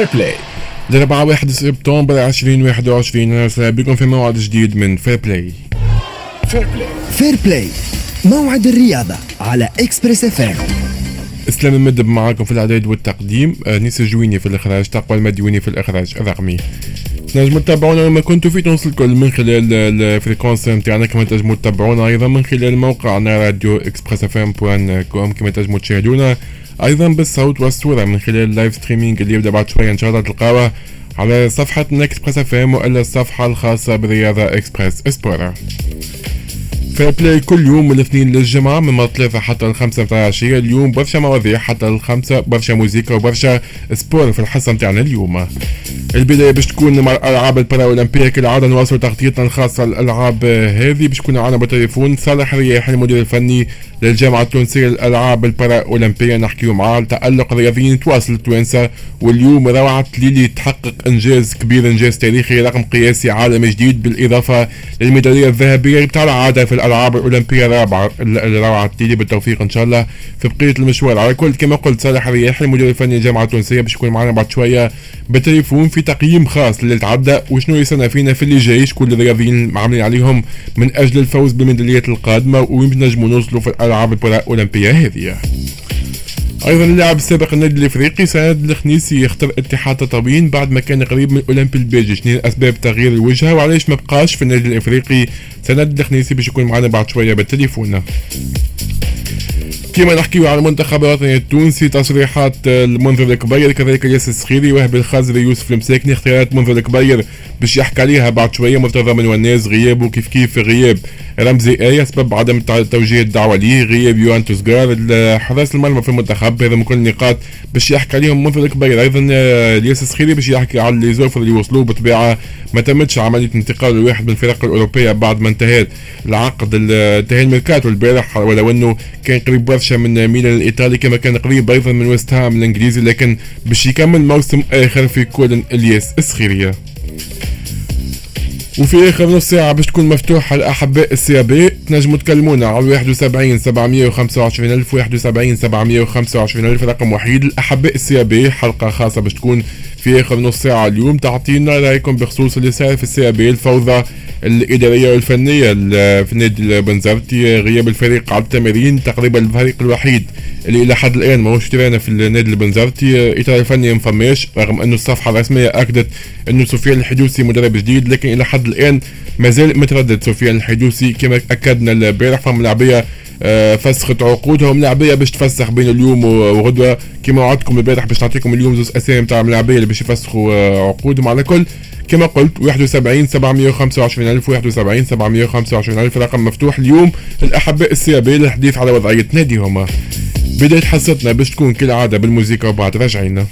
Fair Play الأربعاء 1 سبتمبر 2021 أهلا بكم في موعد جديد من فير بلاي فير بلاي فير بلاي موعد الرياضة على Express FM اسلام المدب معاكم في الاعداد والتقديم نيس الجويني في الاخراج تقوى المديوني في الاخراج الرقمي تنجموا تتابعونا لما كنتوا في تونس الكل من خلال ال fréquences نتاعنا كما تنجموا تتابعونا أيضا من خلال موقعنا radioexpressfm point com كما تنجموا تشاهدونا أيضا بالصوت والصورة من خلال ال live streaming اللي يبدا بعد شوية إن شاء الله تلقاوه على صفحة Express FM وإلا الصفحة الخاصة برياضة Express Sport، Fair Play كل يوم من الاثنين للجمعة من الثلاثة حتى الخمسة متاع العشية. اليوم برشا مواضيع حتى الخمسة برشا موسيقى وبرشا sport في الحصة متاعنا اليوم. البداية باش تكون مع الألعاب البارالمبية كالعادة نواصل تغطيتنا الخاصة الألعاب هذه باش تكون معنا بالتليفون صالح رياح المدير الفني للجامعة التونسية للألعاب البارالمبية نحكيو معاه تألق رياضيين تواصل التوانسة واليوم روعة ليلي تحقق إنجاز كبير إنجاز تاريخي رقم قياسي عالمي جديد بالإضافة للميدالية الذهبية بتاع العادة في الألعاب الأولمبية. الرابعة روعة ليلي بالتوفيق إن شاء الله في بقية المشوار. على كل كما قلت صالح رياح المدير الفني للجامعة التونسية باش يكون معنا بعد شوية بالتليفون في تقييم خاص للي تعدى وشنو يصنع فينا؟ في اللي جاي شكون الرياضيين عاملين عليهم من أجل الفوز بالميداليات القادمة وين نجموا نوصلوا في الألعاب الأولمبية هذه. أيضا اللاعب السابق النادي الإفريقي سند الخنيسي يختار اتحاد تطاوين بعد ما كان قريب من الاولمبي البيجي شنو أسباب تغيير الوجهة وعلاش ما بقاش في النادي الإفريقي؟ سند الخنيسي باش يكون معنا بعد شوية بالتليفون. كما نحكيو على المنتخب الوطني التونسي تصريحات المنذر الكبير كذلك ياسر السخيري وهب الخازري يوسف المساكني اختيارات منذر الكبير باش يحكي عليها بعد شوية مرتضى من وناس غياب وكيف كيف غياب رمزي آية سبب عدم توجيه الدعوة ليه غياب يوان توزغار حراس المرمى في المنتخب هذا من كل النقاط باش يحكي عليهم منذر الكبير. أيضا ياسر السخيري باش يحكي على les offres اللي وصلوا بطبيعة ما تمتش عملية انتقال الواحد من الفرق الأوروبية بعد ما انتهت العقد انتهى الميركاتو البارح ولو أنه كان قريب برشا من ميلان الإيطالي كما كان قريب أيضا من ويست هام الإنجليزي لكن باش يكمل موسم آخر في كولن إلياس السخيريه وفي آخر نص ساعة باش تكون مفتوحة لأحباء ال CAB تنجموا تكلمونا على 71 725 ألف 71 725 ألف رقم وحيد لأحباء ال CAB حلقة خاصة باش تكون في آخر نص ساعة اليوم. تعطينا رأيكم بخصوص اللي صار في ال CAB الفوضى الإدارية والفنية. في النادي البنزرتي غياب الفريق على التمارين تقريبا الفريق الوحيد اللي إلى حد الآن ماهوش ترانا في النادي البنزرتي. إطار الفني مفماش رغم أنه الصفحة الرسمية أكدت أنه سفيان الحدوسي مدرب جديد لكن إلى حد الآن مازال متردد سفيان الحدوسي كما أكدنا البارح فهم لاعبية آه، فسخت عقودهم. لاعبيه باش تفسخ بين اليوم وغدوة. كما وعدتكم البارح باش نعطيكم اليوم زوز أسامي تاع اللاعبيه اللي باش يفسخوا آه، عقودهم على كل كما قلت 71 725 ألف 71 725 ألف. رقم مفتوح اليوم للأحباء ال CAB للحديث على وضعية ناديهم بداية حصتنا باش تكون كالعادة بالموسيقى وبعد راجعين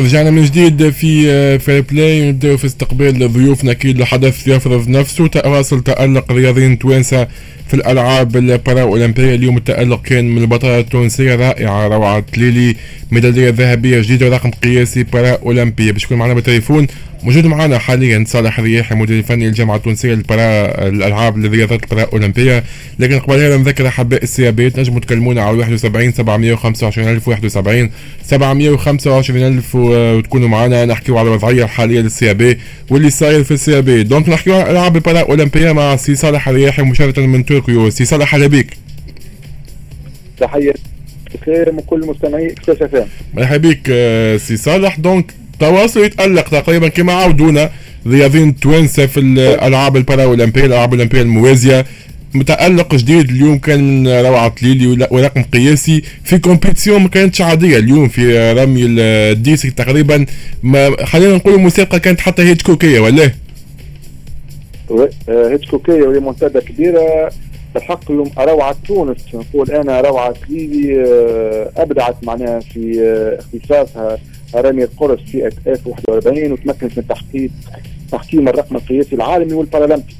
رجعنا من جديد في Fair Play نبداو في استقبال ضيوفنا. كي الحدث يفرض نفسه. تواصل تألق رياضيين توانسة في الألعاب البارا اولمبيه اليوم التألق كان من البطله التونسية رائعة. روعة تليلي ميدالية ذهبية جديدة رقم قياسي بارا اولمبيه باش معنا بالتليفون موجود معنا حاليا صالح الرياحي المدير الفني للجامعه التونسية للبارا الألعاب الرياضات البارا أولمبية. لكن قبل هذا نذكر أحباء ال CAB تنجموا تكلمونا على 71 725 ألف 71 725 ألف وتكونوا معنا. نحكيو على الوضعية الحالية لل CAB واللي صاير في ال CAB donc نحكيو على الالعاب البارا أولمبية مع سي صالح الرياحي مباشره من طوكيو سي صالح هلا بك تحية. بخير من كل مستمعي. اف مرحبا بك آه، سي صالح. donc تواصل يتألق تقريبا كما عودونا رياضيين توانسة في الألعاب الباراولمبية الألعاب الأولمبية الموازية. متألق جديد اليوم كان روعة تليلي ورقم قياسي. في compétition ما كانتش عادية اليوم في رمي ال disque تقريبا. ما خلينا نقول الموسيقى كانت حتى هيتشكوكية ولا؟ هيتشكوكية وريمونتادا كبيرة. بالحق اليوم روعة تونس. نقول أنا روعة تليلي آه، أبدعت معناها في آه، اختصاصها. رمي القرص في F41 وتمكنت من تحقيق تحطيم الرقم القياسي العالمي والبارالمبي.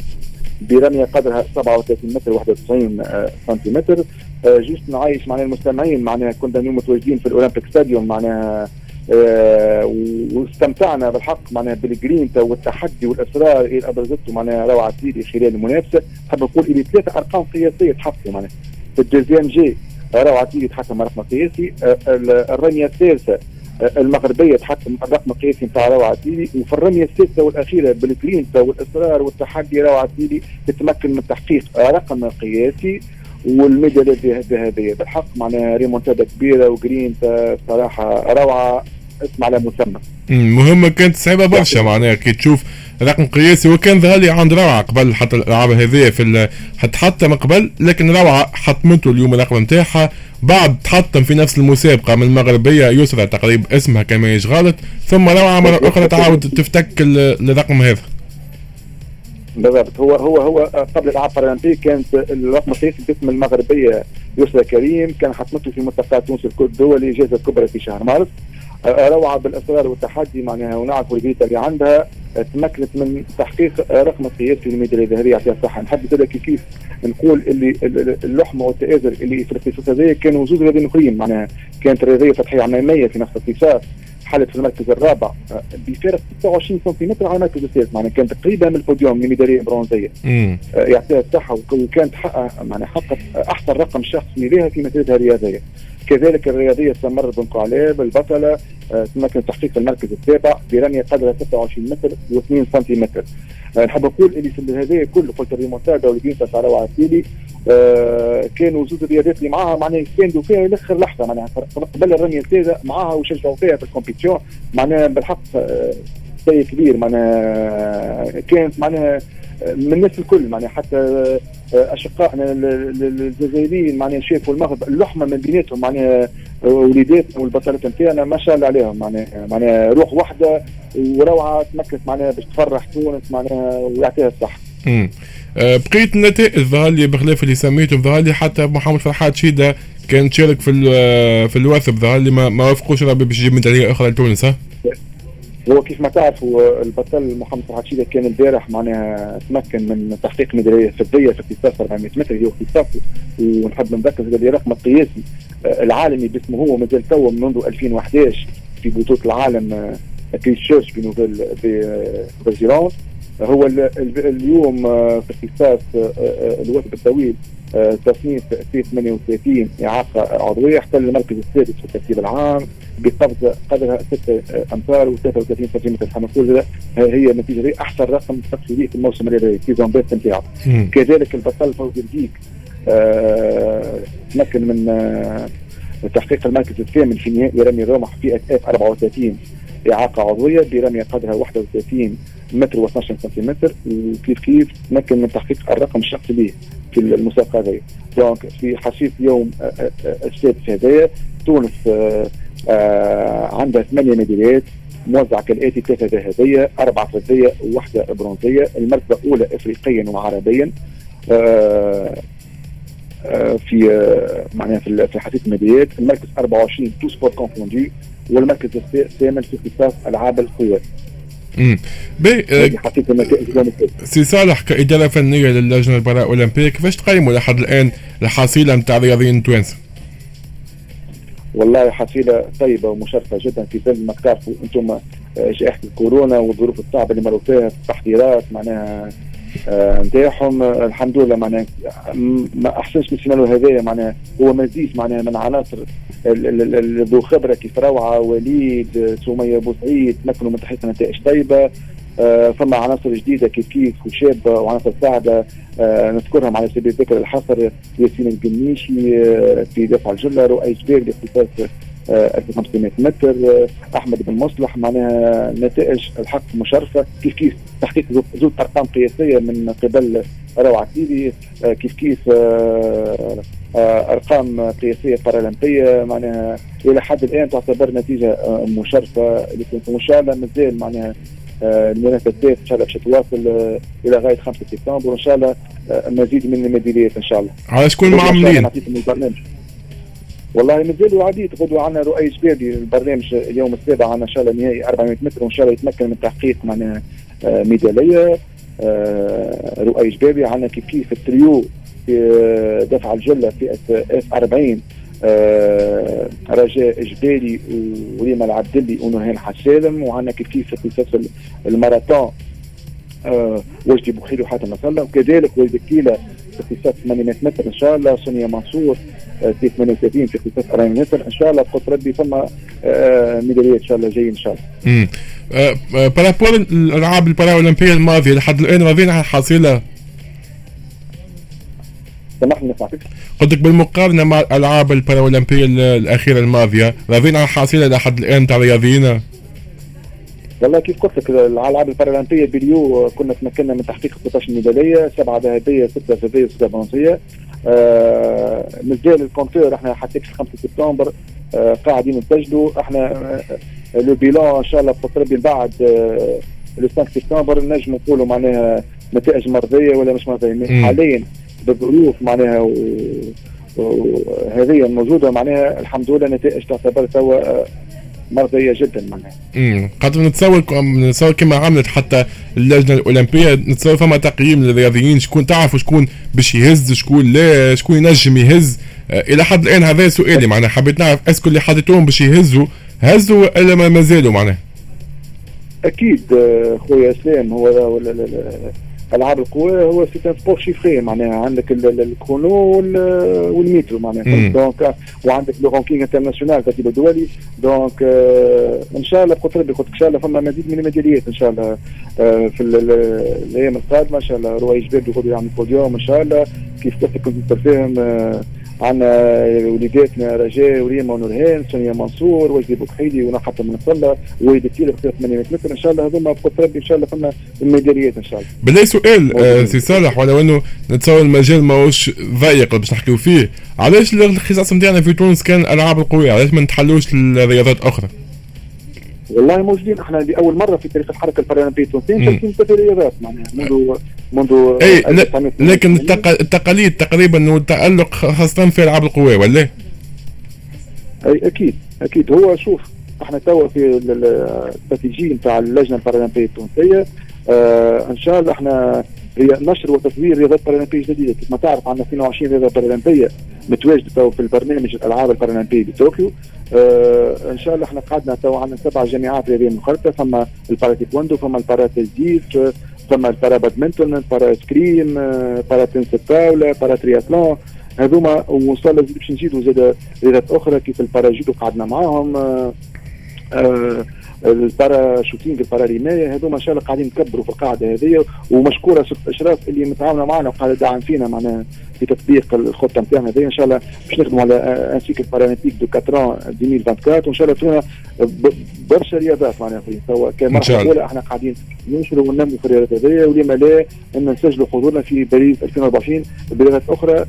برمية قدرها 37 متر 91 آه، سنتيمتر. juste نعيش معناها المستمعين معناها كنا اليوم متواجدين في ال Olympic Stadium معناها آه واستمتعنا بالحق معناها بالجرينتا والتحدي والإصرار اللي ابرزته معناها روعة تليلي خلال المنافسة. نحب نقول إلى ثلاثة أرقام قياسية تحققوا معناها. في ال deuxième jet روعة تيجي تحكم رقم قياسي الرمية الثالثة المغربية تحكم الرقم القياسي نتاع روعه تيلي وفي الرمية السادسة والأخيرة بالجرينتا والإصرار والتحدي روعه تيلي تتمكن من تحقيق رقم قياسي والميداليه الذهبية. بالحق معناها ريمونتادا كبيرة وجرينتا صراحة روعة اسم على مسمى. مهمه كانت صعيبة برشا معناها كي تشوف رقم قياسي. وكان ظهر لي عند روعة قبل حتى الألعاب هذه في حتى من قبل لكن روعة حطمته اليوم الرقم نتاعها. بعد تحطم في نفس المسابقة من المغربية يسرى تقريبا اسمها كما غلط ثم روعة مرة أخرى تعاود تفتك الرقم هذا. بالضبط. هو هو هو قبل الالعاب البارالمبيه كانت الرقم القياسي باسم المغربية يسرى كريم. كان حطمته في ملتقى تونس الدولي جائزه كبرى في شهر مارس. روعة بالإصرار والتحدي معناها ونعرف الفيتا اللي عندها تمكنت من تحقيق رقم قياسي للميداليه الذهبيه يعطيها الصحة. نحب زاد كيف نقول اللي اللحمة والتآزر اللي في الاختصاص هذايا كانوا زوج رياضيين أخرين. معناها كانت رياضية فتحيه عماميه في نفس الاختصاص حلت في المركز الرابع بفارق 26 سنتيمتر على المركز الثالث معناها كانت قريبه من البوديوم لميداليه برونزيه يعطيها الصحة وكانت معناها حققت أحسن رقم شخصي لها في مسيرتها الرياضية. كذلك الرياضية سمر بن قعلاب البطله آه، تمكن تحقيق المركز السابع برميه قدرها 26 متر و2 سنتيمتر. آه، نحب نقول اللي في هذا كله قلت الريمونتادا والبينتا تاع روعه عسيلي آه كانوا زوج الرياضات اللي معاها معناها يستندوا فيها لاخر لحظة معناها. قبل الرميه الثالثه معاها وشجعوا فيها في الكومبيتيون معناها بالحق آه كبير معناها كانت معناها من الناس الكل معناها حتى آه، أشقائنا الجزائريين معناها شافوا المغرب اللحمة من بيناتهم معناها وليداتنا والبطلات نتاعنا ما شاء الله عليهم معناها معناها روح واحدة وروعة تمكنت معناها باش تفرح تونس معناها ويعطيها الصحة. امم بقيت النتائج ظهر لي بخلاف اللي سميته ظهر لي حتى محمد فرحات شيدة كان شارك في في الوثب ظهر لي ما, ما وافقوش ربي باش يجيب ميدالية أخرى لتونس ها؟ هو كيف ما تعرفوا البطل محمد شيده كان البارح معناها تمكن من تحقيق ميدالية فضيه في اختصاص 400 متر اللي هو اختصاصه ونحب نذكر هذا رقم قياسي آه، العالمي باسمه هو مازال توا منذ 2011 في بطولة العالم كريستشيرش في نوفيل بزيرونس هو اليوم آه، في اختصاص آه، الوثب الطويل تصنيف في 38 إعاقة عضوية احتل المركز السادس في الترتيب العام بقفزة قدرها 6 أمتار و33 سنتيمتر. نقول هي النتيجة دي أحسن رقم تقصي في الموسم الرياضي في زومبيت نتاعو. كذلك البطل فوزي الديك آه تمكن من آه تحقيق المركز الثامن في نهائي رمي الرمح في F34 إعاقة عضوية برمية قدرها 31 متر و12 سنتيمتر وكيف كيف تمكن من تحقيق الرقم الشخصي به في المسابقة هذه. donc في حشيش يوم السادس هذايا تونس عندها ثمانية ميداليات موزعة كالآتي ثلاثة ذهبية أربعة فضية وواحده برونزية المرتبه الأولى افريقيا وعربيا. في معناها في حديث الميداليات. المركز 24 تو سبور كونفوندي والمركز الثامن في اختصاص العاب بي سي صالح كاداره فنية للجنة البراء الاولمبيه كيفاش تقيموا لحد الآن الحصيلة نتاع الرياضيين التوانسة؟ والله حصيلة طيبة ومشرفة جدا في ظل ما تعرفوا أنتم جائحة الكورونا والظروف الصعبة اللي مروا فيها التحضيرات معناها نتاعهم آه الحمد لله معناها ما أحسنش من السيناريو هذايا معناها هو مزيج معناها من عناصر ذو خبرة كيف روعة وليد سمية بوسعيد تمكنوا من تحقيق نتائج طيبة. آه فما عناصر جديدة كيف كيف وشابه وعناصر صاعده آه نذكرهم على سبيل الذكر الحصر ياسين القنيشي آه في دفع الجلة رؤي جبير لاختصاص 1500 متر أحمد بن مصلح معناها نتائج الحق مشرفة. كيف كيف؟ تحقيق زوج أرقام قياسية من قبل روعه سيدي كيف كيف أرقام قياسية بارالمبية معناها إلى حد الآن تعتبر نتيجة مشرفة. لكن ان شاء الله مازال معناها المنافسات ان شاء الله باش تواصل إلى غاية 5 سبتمبر وإن شاء الله مزيد من الميداليات إن شاء الله. على شكون معاملين؟ والله مازالوا عديد غدوة عندنا رؤي جبالي البرنامج اليوم السابع عندنا إن شاء الله نهائي 400 متر وإن شاء الله يتمكن من تحقيق معناها ميدالية رؤي جبالي عندنا كيف كيف التريو في دفع الجلة في اف 40 رجاء جبالي وريما العبدلي ونهان حسالم وعندنا كيف كيف في الماراثون وجدي بخير وحاتم نصر وكذلك ولد كيلا في اختصاص 800 متر إن شاء الله سونيا منصور في 38 في اختصاص ارامي ناصر إن شاء الله بقدر ربي ثم ميداليات إن شاء الله جايين إن شاء الله. par rapport الألعاب البارالمبيه الماضية لحد الآن راضيين على الحصيله سامحني سمعتكش قلت لك بالمقارنة مع الألعاب البارالمبيه الأخيرة الماضية راضيين على الحصيله لحد الآن تاع الرياضيين والله كيف قلت لك الألعاب البارالمبيه بريو كنا تمكنا من تحقيق 16 ميداليه سبعة ذهبية ستة فضيه وسته برونزيه آه مازال le compteur إحنا حتى في 5 سبتمبر آه قاعدين نسجلوا. إحنا آه لو بيلون إن شاء الله بقدر بعد آه لو 5 سبتمبر نجم نقولوا معناها نتائج مرضية ولا مش مرضية. حاليا بالظروف معناها وهذه الموجودة معناها الحمد لله نتائج تعتبر توا مرضية جدا معناها. امم خاطر نتصور نتصور كما عملت حتى اللجنة الأولمبية. نتصور فما تقييم للرياضيين. شكون تعرفوا شكون باش يهز شكون لا شكون ينجم يهز. آه إلى حد الآن هذا سؤالي معناها حبيت نعرف est-ce que اللي حطيتوهم باش يهزوا هزوا ولا ما زالوا معناها؟ أكيد خويا اسلام هو ولا لا لا العاب القوى هو c'est un sport chiffré معناها عندك ال chrono وال mètre معناها. donc وعندك le ranking international ترتيب الدولي donc إن شاء الله قلت ربي قلت إن شاء الله فما مزيد من الميداليات إن شاء الله في الأيام القادمة إن شاء الله رواي جبال يقعدوا يعملوا بوديوم إن شاء الله. كيف كنت تفهم عندنا وليداتنا رجاء وريما ونورهان سونيا منصور وجدي بوكحيدي ونحط من الصلة ووليد التيل اختار 800 متر إن شاء الله هذوما بقدر ربي إن شاء الله فما الميداليات إن شاء الله. بالله سؤال آه سي صالح ولو إنه نتصور المجال ماهوش ضيق باش نحكيو فيه علاش الاختصاص نتاعنا في تونس كان الالعاب القويه علاش ما نتحلوش لرياضات أخرى؟ والله موجودين. إحنا لاول مرة في تاريخ الحركة البارالمبيه التونسية. تركيز ثلاث رياضات معناها منذ منذ إي لكن التقاليد تقريبا والتألق خاصة في العاب القوى ولا؟ أي أكيد أكيد. هو شوف إحنا توا في الاستراتيجيه نتاع اللجنة البارالمبيه التونسية آه إن شاء الله إحنا هي نشر وتطوير رياضات بارالمبيه جديدة. كما تعرف عندنا 22 رياضة بارالمبيه متواجدة تو في البرنامج الألعاب البارالمبيه بطوكيو آه إن شاء الله إحنا قعدنا تو عندنا سبع جامعات رياضية منخرطه فما ال para taekwondo فما ال para تسديد فما ال para badminton ال para escrime para تنس الطاولة para triathlon هذوما وان شاء الله باش نزيدوا زاد رياضات أخرى كيف ال para judo قعدنا معاهم. آه آه ال para shooting ال para رمايه هذوما ان شاء الله قاعدين نكبروا في القاعدة هذه ومشكورة ست أشراف اللي متعاونة معنا وقاعدة داعم فينا معناها في تطبيق الخطة نتاعنا هذه. إن شاء الله باش نخدموا على un cycle paralympique de 4 2024 وإن شاء الله فينا برشا رياضات معناها في توا كمرحله اولى إحنا قاعدين ننشروا وننموا في الرياضات هذه ولما لا إن نسجلوا حضورنا في باريس 2024 برياضات أخرى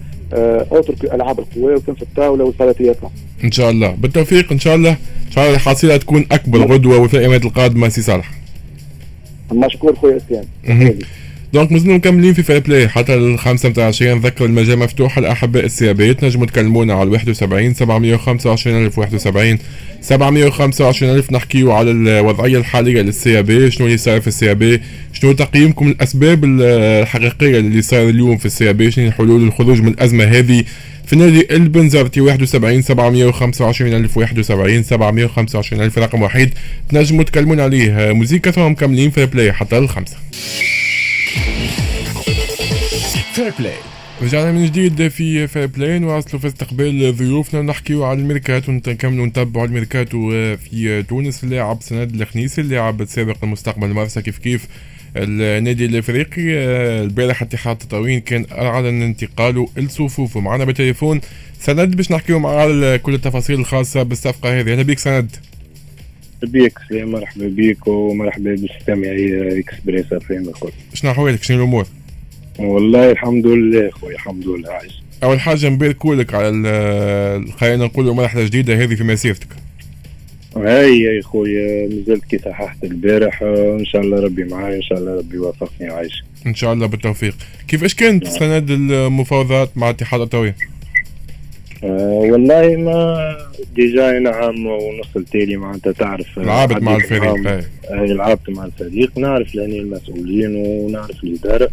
autre ألعاب القوى وتنس الطاولة وال para triathlon إن شاء الله. بالتوفيق إن شاء الله. ان شاء الله الحصيله تكون أكبر غدوة وفي الايامات القادمة سي صالح. مشكور خويا اسلام donc مازلنا مكملين في Fair Play حتى ال 25 نذكر المجال مفتوح الاحباء السي آ بي تنجموا تكلمونا على 71 725 ألف 71 725 ألف نحكيو على الوضعية الحالية للسيابية. شنو اللي صاير في السيابية؟ شنو تقييمكم الاسباب الحقيقية اللي صاير اليوم في السيابية؟ شنو حلول الخروج من الأزمة هذه؟ في نادي البنزرتي 71 725 ألف 71 725 ألف رقم وحيد تنجموا تكلمون عليه. موزيكا ثم مكملين في Fair Play حتى الخمسة. Fair Play رجعنا من جديد في Fair Play نواصلوا في استقبال ضيوفنا. نحكيو على الميركاتو. ونكملوا نتبعوا الميركاتو في تونس. اللاعب سند الخنيسي. اللاعب السابق المستقبل المرسى كيف كيف؟ النادي الإفريقي البارح اتحاد تطاوين كان أعلن انتقاله لصفوفه معنا بالتليفون سند باش نحكيو معاه على كل التفاصيل الخاصة بالصفقة هذه. أهلا بك سند. بيك مرحبا بك ومرحبا بالمستمعي Express FM شنو أحوالك؟ شنو الأمور؟ والله الحمد لله خويا الحمد لله. عايش أول حاجة نباركولك على خلينا نقولوا مرحلة جديدة هذه في مسيرتك. هاي يا خويا نزلت كي صححت البارح إن شاء الله ربي معاي إن شاء الله ربي يوفقني وعايش إن شاء الله بالتوفيق. كيفاش كانت سند المفاوضات مع اتحاد الطويل آه والله ما ديجا نعم ونص التالي معناتها تعرف لعبت مع الفريق هاي لعبت مع الفريق نعرف لاني المسؤولين ونعرف الاداره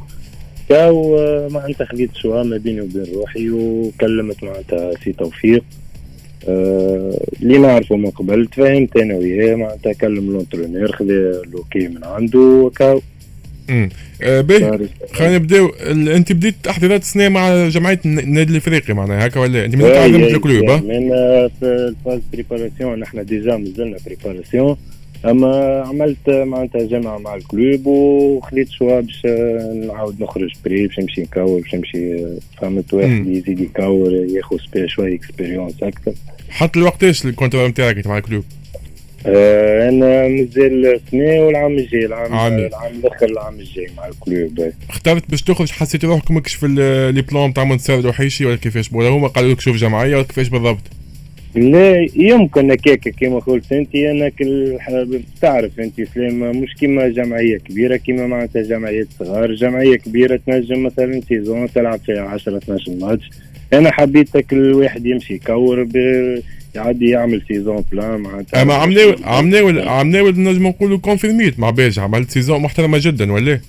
كاو معناتها خديت شوية ما بيني وبين روحي وكلمت معناتها سي توفيق. آه اللي نعرفه من قبل تفاهمت أنا وياه معناتها كلم لونترونير خذا لوكي من عنده وكاو. امم آه باهي. خلينا نبداو. انت بديت تحضيرات السنة مع جمعية الن- النادي الإفريقي معناها هكا ولا؟ انت مازلت أي- تعلمت أي- الكلوب ها؟ من آه، في الفاز بريباراسيون. نحن ديجا مازلنا بريباراسيون. أما عملت معناتها جامعة مع الكلوب وخليت شوا باش نعاود نخرج بري باش نمشي نكور باش نمشي فهمت واحد. يزيد يكور ياخذ سبي شوية اكسبيريونس أكثر حتى الوقتاش الكونترا نتاعك انت مع الكلوب؟ آه، أنا مازال سنه والعام الجاي العام عامي. العام الأخر العام الجاي مع الكلوب. اخترت باش تخرج حسيت روحك ماكش في لي بلان تاع منتصر روحيشي ولا كيفاش ولا هما قالوا لك شوف جمعيه ولا كيفاش بالضبط؟ لا يمكن هكاك كيما قلت أنت أنا تعرف أنت سلام مش كيما جمعية كبيرة كيما معناتها جمعيات صغار جمعية كبيرة تنجم مثلا saison تلعب فيها 10 12 ماتش. أنا حبيت كل واحد يمشي يكور يعدي يعمل saison pleine معناتها. أما عمناول عمناول عمناول نجم نقولوا confirmé-ت مع باجة عملت saison محترمة جدا ولا؟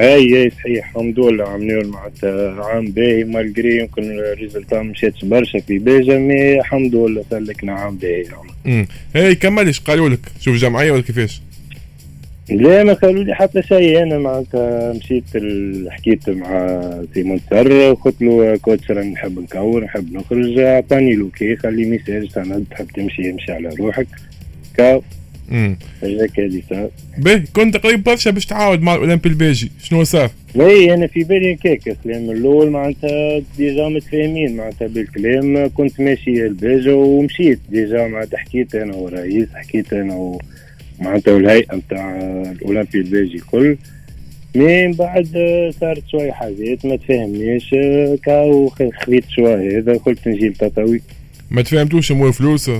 اي اي صحيح. الحمد لله عملوا معناتها عام باهي مالجري يمكن ال résultat مشاتش برشا في باجا mais الحمد لله سلكنا عام باهي. امم هاي كملش قالوا لك شوف جمعية ولا كيفاش؟ لا ما قالوا لي حتى شيء. أنا معناتها مشيت حكيت مع سيمون سر قلت له coach راني نحب نكور نحب نخرج. أعطاني l'OK خلي message سند تحب تمشي امشي على روحك. كهو. امم هيك هذه صار باهي كنت قريب برشا باش تعاود مع الأولمبي الباجي شنو صار؟ لا أنا في بالي هكاك من الأول معناتها déjà متفاهمين معناتها بالكلام كنت ماشي الباجة ومشيت. déjà معناتها حكيت أنا والرئيس حكيت أنا و- معناتها والهيئة نتاع الأولمبي الباجي الكل. من بعد صارت شوية حاجات ما تفهمنيش كاو خ- خليت شوية هذا قلت نجي لتطاوي ما تفهمتوش مو فلوس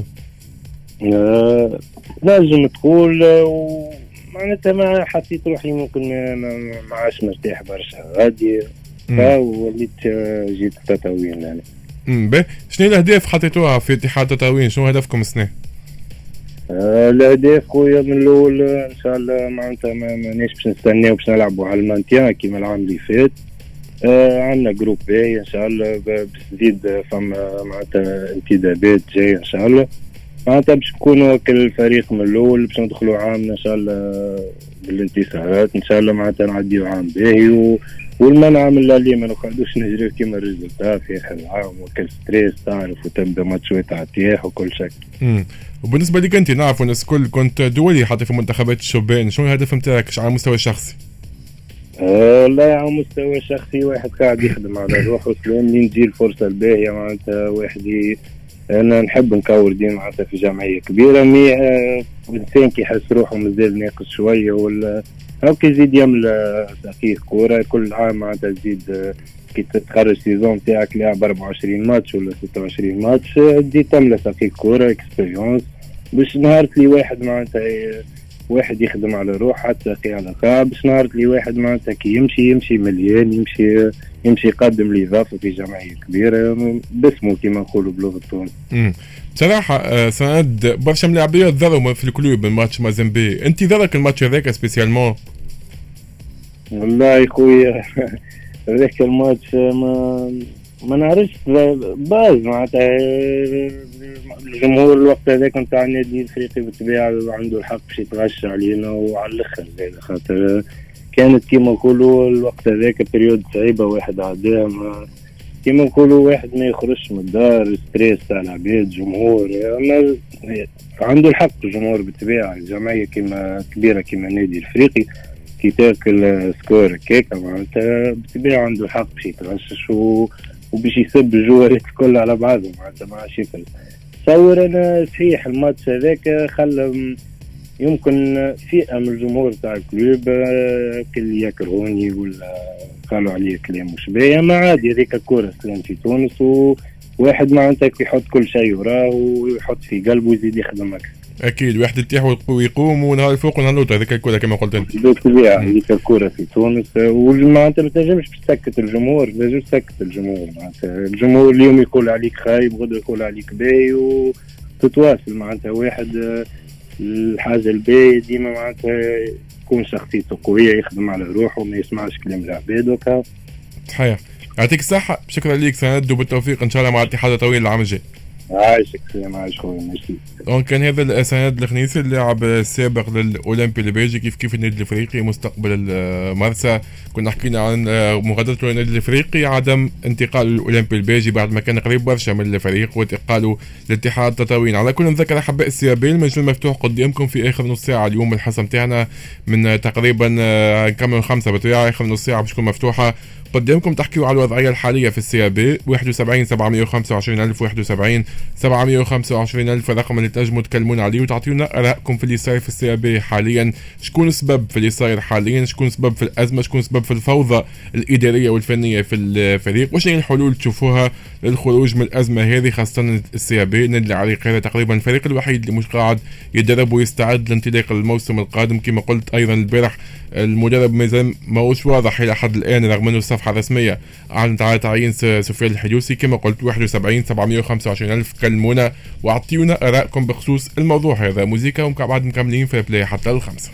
آه، نجم تقول معناتها ما حسيت روحي ممكن ما, عادش مرتاح برشا. غادي. وليت جيت تطاوين يعني. امم شنو الأهداف حطيتوها في اتحاد تطاوين شنو هدفكم السنة؟ آه، الأهداف خويا من الأول إن شاء الله معناتها ما مانيش باش نستناو باش نلعبوا على ال maintien كيما العام اللي فات. آه عندنا groupe باهي إن شاء الله باش تزيد فما معناتها انتدابات جاية إن شاء الله. معناتها باش نكونوا كل فريق من الأول باش ندخلوا عام إن شاء الله بالانتصارات إن شاء الله معناتها نعديو عام باهي و... والمنع من اللي ما نقعدوش نجريو كيما ال résultat في اخر العام وكل stress تعرف وتبدأ ماتشات على التياح وكل شيء. امم وبالنسبة لك أنت نعرف الناس الكل كنت دولي حتى في منتخبات الشبان شنو الهدف نتاعك؟ على المستوى الشخصي؟ آه، والله على مستوى شخصي واحد قاعد يخدم على روحه سلام لين تجي الفرصه الباهية معناتها واحد ي... أنا نحب نكور ديما معناتها في جمعية كبيرة مي آه، الإنسان كي يحس روحه مازال ناقص شوية ولا أو كي يزيد يملى تحقيق كورة؟ كل عام معناتها تزيد آه، كي تتخرج saison تاعك لاعب 24 ماتش ولا 26 ماتش آه، تزيد تملى تحقيق كورة expérience باش نهار اللي واحد معناتها واحد يخدم على روحه حتى قي على قاع باش نهار اللي واحد معناتها كي يمشي يمشي مليان يمشي يمشي يقدم الإضافة في جمعية كبيرة. باسمه كما نقولوا بلغة تونس امم بصراحة آه، سند برشا ملاعبيات ضروا في ال club من ماتش مازامبي، أنت ضرك الماتش هذاك spécialement؟ والله خويا ذاك الماتش ما ما نعرفش. باز معناتها الجمهور الوقت هذاك نتاع النادي الافريقي بالطبيعة عنده الحق باش يتغشى علينا وعلى الأخر. زاد خاطر كانت كيما نقولوا الوقت هذاك période صعيبة واحد عداها ما كيما نقولوا واحد ما يخرجش من الدار stress تاع العباد جمهور. أما عنده الحق الجمهور بالطبيعة الجمعية كيما كبيرة كيما النادي الإفريقي كي تاكل score هكاك معناتها بالطبيعة عنده الحق باش يتغشش و... وباش يسب الجوارات الكل على بعضهم معناتها ما عادش تصور أنا صحيح الماتش هذاك خلى يمكن فئه من الجمهور تاع ال club آه، كل يكرهوني ولا قالوا عليه كلام مش باهي ما عادي هذيك الكوره سلام في تونس وواحد معناتها يحط كل شيء وراه ويحط في قلبه ويزيد يخدم أكثر. أكيد واحد يتيح ويقوم ونهار الفوق ونهار اللوطه هذيك الكل كما قلت أنت. بالطبيعه هذيك الكوره في تونس ومعناتها ما تنجمش تسكت الجمهور لازم تسكت الجمهور معناتها الجمهور اليوم يقول عليك خايب غدا يقول عليك باهي وتتواصل معناتها واحد الحاجة الباهية ديما معناتها يكون شخصيته قوية يخدم على روحه وما يسمعش كلام العباد وكا صحيح. يعطيك الصحة. شكرا ليك سند وبالتوفيق إن شاء الله مع اتحاد طويل العام الجاي. عايشك عايش خويا merci donc كان هذا الاسناد الخنيسي اللاعب السابق للأولمبي البيجي كيف كيف النادي الإفريقي مستقبل المرسى كنا حكينا عن مغادرته للنادي الإفريقي عدم انتقال الأولمبي البيجي بعد ما كان قريب برشا من الفريق وانتقاله لاتحاد تطاوين على كل نذكر أحباء السيابين المجال مفتوح قدامكم في آخر نص ساعة. اليوم الحصه نتاعنا من تقريبا آه، نكمل خمسة بالطبيعه آخر نص ساعة باش تكون مفتوحة. قدامكم تحكيوا على الوضعية الحالية في ال CAB 71 725 ألف 71 725 ألف الرقم اللي تنجموا تكلمون عليه وتعطيونا آرائكم في اللي صاير في ال CAB حاليا. شكون سبب في اللي صاير حاليا؟ شكون سبب في الأزمة؟ شكون سبب في الفوضى الإدارية والفنية في الفريق؟ وش هي الحلول تشوفوها للخروج من الأزمة هذه خاصة ال CAB ندلي على تقريبا الفريق الوحيد اللي مش قاعد يدرب ويستعد لانطلاق الموسم القادم. كما قلت أيضا البارح المدرب مازال ماهوش واضح إلى حد الآن رغم إنه الصفحه الرسميه اعلنت على تعيين سفيان الحدوسي كما قلت 71 725 ألف كلمونا. وأعطيونا ارائكم بخصوص الموضوع. هذا موزيكا وبعد مكملين في Fair Play حتى الخمسة.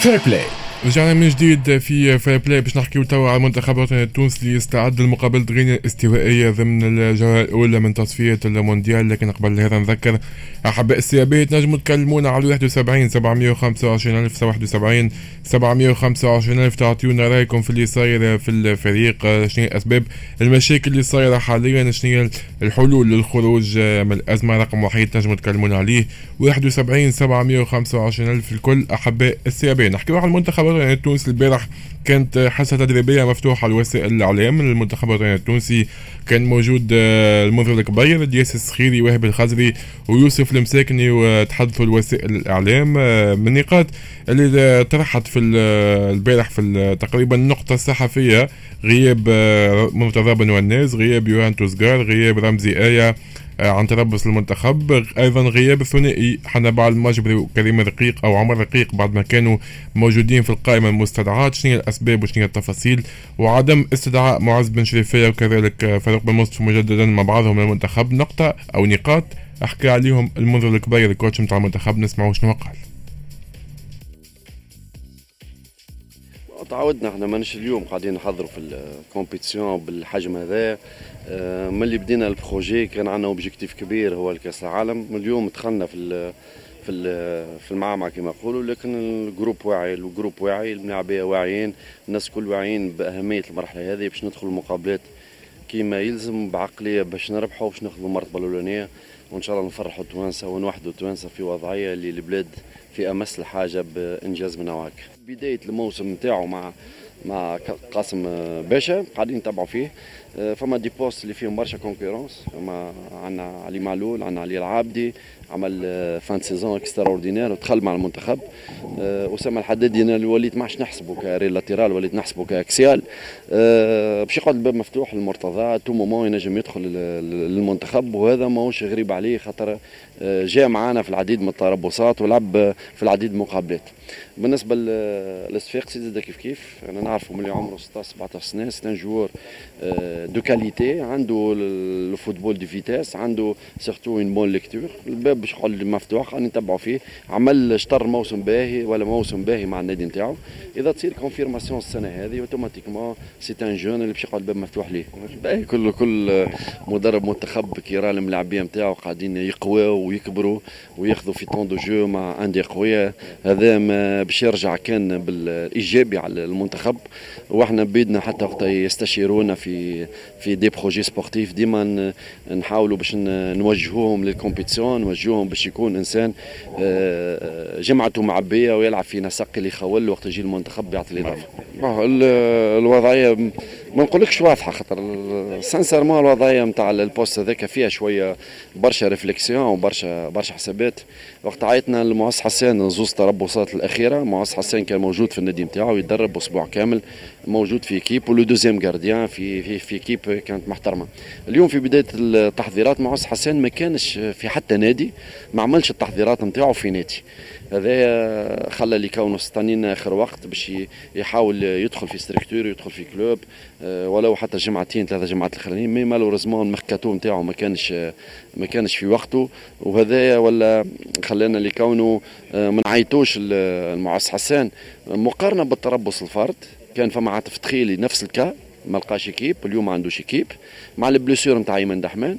Fair Play رجعنا من جديد في Fair Play باش نحكيو توا على المنتخب الوطني التونسي اللي استعد لمقابلة غينيا الاستوائية ضمن الجولة الأولى من تصفية المونديال. لكن قبل هذا نذكر أحباء السيابية تنجموا تكلمونا على 71 725 ألف 71 725 ألف تعطيونا رأيكم في اللي صاير في الفريق. شنو هي أسباب المشاكل اللي صايرة حاليا؟ شنو هي الحلول للخروج من الأزمة؟ رقم واحد تنجموا تكلمونا عليه. 71 725 ألف الكل أحباء السيابية. نحكيو على المنتخب الوطني التونسي البارح كانت حصة تدريبية مفتوحة لوسائل الإعلام. المنتخب التونسي كان موجود آه، المنذر الكبير دياس السخيري واهب الخزري ويوسف المساكني وتحدثوا لوسائل الإعلام آه، من النقاط اللي طرحت في البارح في تقريبا النقطة الصحفية غياب آه، مرتضى بن وناس غياب يوهان توزغار غياب رمزي آه، عن تربص المنتخب. أيضا غياب الثنائي حنبال المجبري وكريم رقيق أو عمر رقيق بعد ما كانوا موجودين في القائمة المستدعات شنو الأسباب وشنو التفاصيل؟ وعدم استدعاء معز بن شريفية وكذلك فاروق بن مصطفى مجددا مع بعضهم للمنتخب نقطة أو نقاط أحكي عليهم المنذر الكبير ال coach نتاع المنتخب. نسمعوا شنو قال. تعودنا إحنا مانيش اليوم قاعدين نحضروا في ال compétition بالحجم هذا. آه، ملي بدينا ال projet كان عندنا objectif كبير هو الكأس العالم. اليوم دخلنا في في في المعمعة كما يقولوا لكن ال groupe واعي الجروب واعي الملاعبية واعيين الناس كل واعيين بأهمية المرحلة هذه باش ندخل المقابلات كما يلزم بعقلية باش نربحوا باش ناخذوا المرتبة الأولانية. وإن شاء الله نفرحوا التوانسه ونوحدوا التوانسه في وضعية اللي البلاد في أمس الحاجة بإنجاز من هواك بداية الموسم نتاعو مع مع قاسم باشا قاعدين نتابعوا فيه. آه، فما des postes اللي فيهم برشا concurrence فما عندنا علي معلول عندنا علي العابدي عمل fin saison extraordinaire ودخل مع المنتخب. آه، اسامه الحدادي أنا اللي وليت ما عادش نحسبه ك latéral وليت نحسبه ك axial. آه، باش يقعد الباب مفتوح للمرتضى à tout moment ينجم يدخل للمنتخب. وهذا ماهوش غريب عليه خاطر جاء معنا في العديد من التربصات ولعب في العديد من المقابلات. بالنسبة للصفاقسي زاد كيف كيف؟ أنا نعرفه من اللي عمره 16 17 سنة c'est un joueur de qualité عنده ال football de vitesse عنده surtout une bonne lecture. الباب باش يقعد مفتوح خلينا نتبعوا فيه. عمل شطر موسم باهي ولا موسم باهي مع النادي نتاعو. إذا تصير confirmation السنة هذه automatiquement c'est un jeune اللي باش يقعد الباب مفتوح ليه. باهي كل كل مدرب منتخب كي يرى الملاعبية نتاعو قاعدين يقواو ويكبروا وياخذوا في temps de jeu مع أندية قوية. هذا باش يرجع كان بالإيجابي على المنتخب وإحنا بيدنا حتى وقت يستشيرونا في في des projets sportifs ديما نحاولوا باش نوجهوهم لل compétition نوجهوهم باش يكون إنسان آه، جمعته معبيه ويلعب في نسق اللي يخول وقت يجي المنتخب يعطي الإضافة. الوضعية ما نقولكش واضحة خاطر sincèrement الوضعية نتاع ال poste هذاك فيها شوية برشا réflexion وبرشا برشا حسابات. وقت عيطنا لمعز حسان زوز تربصات الأخيرة معز حسان كان موجود في النادي نتاعو يدرب أسبوع كامل. موجود في équipe ولو deuxième gardien في في في équipe كانت محترمة. اليوم في بداية التحضيرات معز حسان ما كانش في حتى نادي ما عملش التحضيرات نتاعو في نادي. هذا خلى اللي كونه استنينا آخر وقت باش يحاول يدخل في structure يدخل في club آه، ولو حتى جمعتين ثلاثة جمعات الأخرين mais malheureusement الميركاتو نتاعو ما كانش ما كانش في وقته. وهذا ولا خلانا اللي كونه آه، ما نعيطوش المعز حسان. مقارنة بالتربص الفارط كان فما عاطف الدخيلي نفس ال cas ما لقاش équipe اليوم ما عندوش مع ال blessure نتاع ايمن دحمان.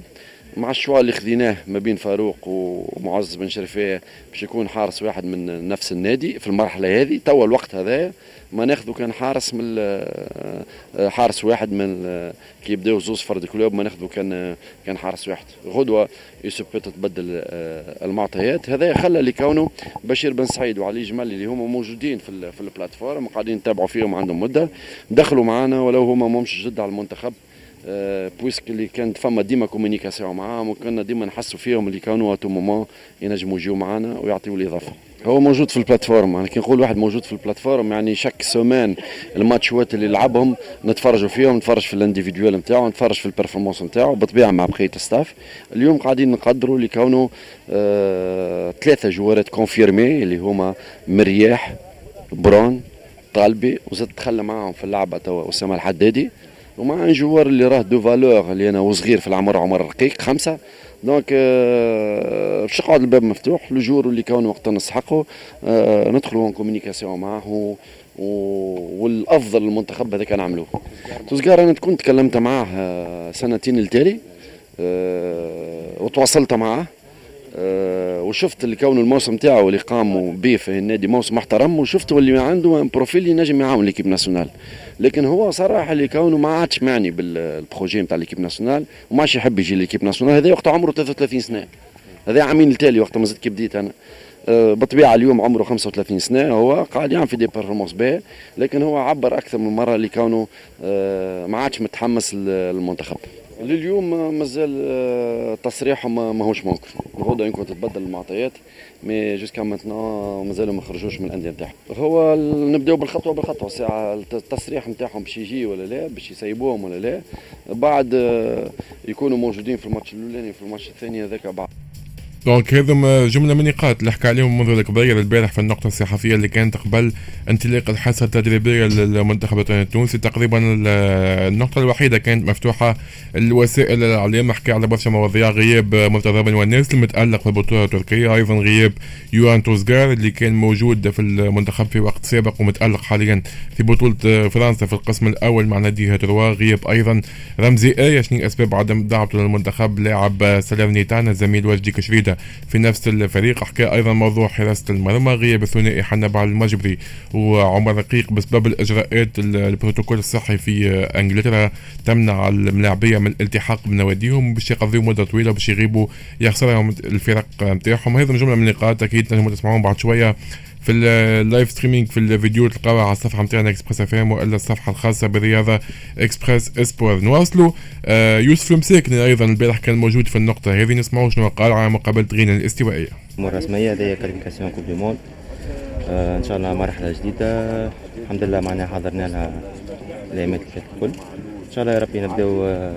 مع ال choix اللي خذيناه ما بين فاروق ومعز بن شرفية باش يكون حارس واحد من نفس النادي في المرحلة هذه. توا الوقت هذا ما ناخذه كان حارس من آه، حارس واحد من آه، كي يبداو زوز فرد club ما ناخذه كان كان حارس واحد. غدوة يسبت تبدل آه، المعطيات. هذا خلى لكونه بشير بن سعيد وعلي جمال اللي هما موجودين في في ال plateforme قاعدين نتابعوا فيهم عندهم مدة. دخلوا معنا ولو هما مهمش جدد على المنتخب. puisque اللي كانت فما ديما communication معاهم وكنا ديما نحسوا فيهم اللي كانوا tout moment ينجموا يجيو معانا ويعطيوا الاضافه هو موجود في ال plateforme يعني كي نقول واحد موجود في ال plateforme يعني chaque semaine الماتشوات اللي لعبهم نتفرجوا فيهم نتفرج في ال individuel نتاعو نتفرج في ال performance نتاعو بالطبيعه مع بقيه ال staff اليوم قاعدين نقدروا لكونوا آه ثلاثة جوارات confirmés اللي هما مرياح برون طالبي وزاد تخلى معاهم في اللعبه توا اسامه الحدادي ومع un joueur اللي راه de valeur اللي أنا وصغير في العمر عمر رقيق خمسة. donc باش يقعد الباب مفتوح le jour اللي كون وقت نسحقه euh, ندخلوا en communication معاه والأفضل المنتخب هذاك نعملوه. توزقار أنا كنت تكلمت معاه آه، سنتين التالي آه، وتواصلت معاه. آه، وشفت اللي كون الموسم تاعو اللي قاموا به في النادي موسم محترم وشفت اللي عنده profil ينجم يعاون l'équipe nationale. لكن هو صراحة اللي كونه ما عادش معني بال projet نتاع l'équipe nationale وما عادش يحب يجي l'équipe nationale. هذا وقت عمره 33 سنة. هذا عامين التالي وقت ما زدت كي بديت أنا. آه، بالطبيعة اليوم عمره 35 سنة. هو قاعد يعمل في des performances باهي لكن هو عبر أكثر من مرة اللي كونه آه، ما عادش متحمس للمنتخب. لليوم مازال آه، تصريحهم ماهوش ممكن. غدا يمكن تتبدل المعطيات mais jusqu'à maintenant مازالوا ما خرجوش من الأندية نتاعهم. هو نبداو بالخطوة بالخطوة ساعة التصريح نتاعهم باش يجي ولا لا باش يسيبوهم ولا لا. بعد يكونوا موجودين في الماتش الأولاني في الماتش الثاني هذاك بعد. donc هذم جملة من النقاط اللي حكى عليهم منذر الكبير البارح في النقطة الصحفية اللي كانت قبل انطلاق الحصة التدريبية للمنتخب الوطني التونسي. تقريبا النقطة الوحيدة كانت مفتوحة الوسائل الإعلام حكى على برشا مواضيع. غياب مرتضى بن وناس المتألق في البطولة التركية أيضا غياب يوان توزغار اللي كان موجود في المنتخب في وقت سابق ومتألق حاليا في بطولة فرنسا في القسم الأول مع نادي هتروا غياب أيضا رمزي آية شنو أسباب عدم دعوته للمنتخب لاعب سلام زميل وجدي كشريدة. في نفس الفريق. حكى أيضا موضوع حراسة المرمى غياب الثنائي حنبعل المجبري وعمر رقيق بسبب الإجراءات البروتوكول الصحي في إنجلترا. تمنع الملاعبية من الالتحاق بنواديهم باش يقضيوا مدة طويلة باش يغيبوا يخسرهم الفرق نتاعهم هذا جمله من النقاط أكيد تنجموا تسمعوهم بعد شوية. في ال live streaming في الفيديو تلقاوها على الصفحة نتاعنا Express FM وإلا الصفحة الخاصة بالرياضه Express Sport نواصلوا آه يوسف المساكني أيضا البارح كان موجود في النقطة هذه نسمعوا شنو قال على مقابلة غينا الاستوائية. الرسميه هذه qualification Coupe du Monde آه إن شاء الله مرحلة جديدة. الحمد لله معناها حضرنا لها الايامات اللي فاتت الكل. إن شاء الله يا ربي نبداو آه،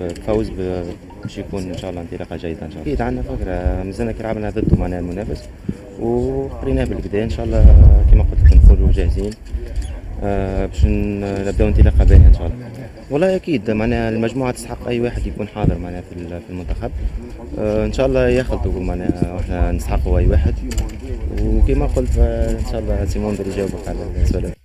بفوز باش يكون إن شاء الله انطلاقة جيدة إن شاء الله. أكيد عندنا فكرة. مازلنا كي لعبنا ضده معناها المنافس وقريناه بالبداية. إن شاء الله كما قلت لكم نكونوا جاهزين آه باش نبداو انطلاقة باهية إن شاء الله. والله أكيد معناها المجموعة تستحق أي واحد يكون حاضر معناها في المنتخب. آه إن شاء الله يخلطوا معناها إحنا نستحقوا أي واحد. وكما قلت إن شاء الله سيمون يجاوبك على السؤال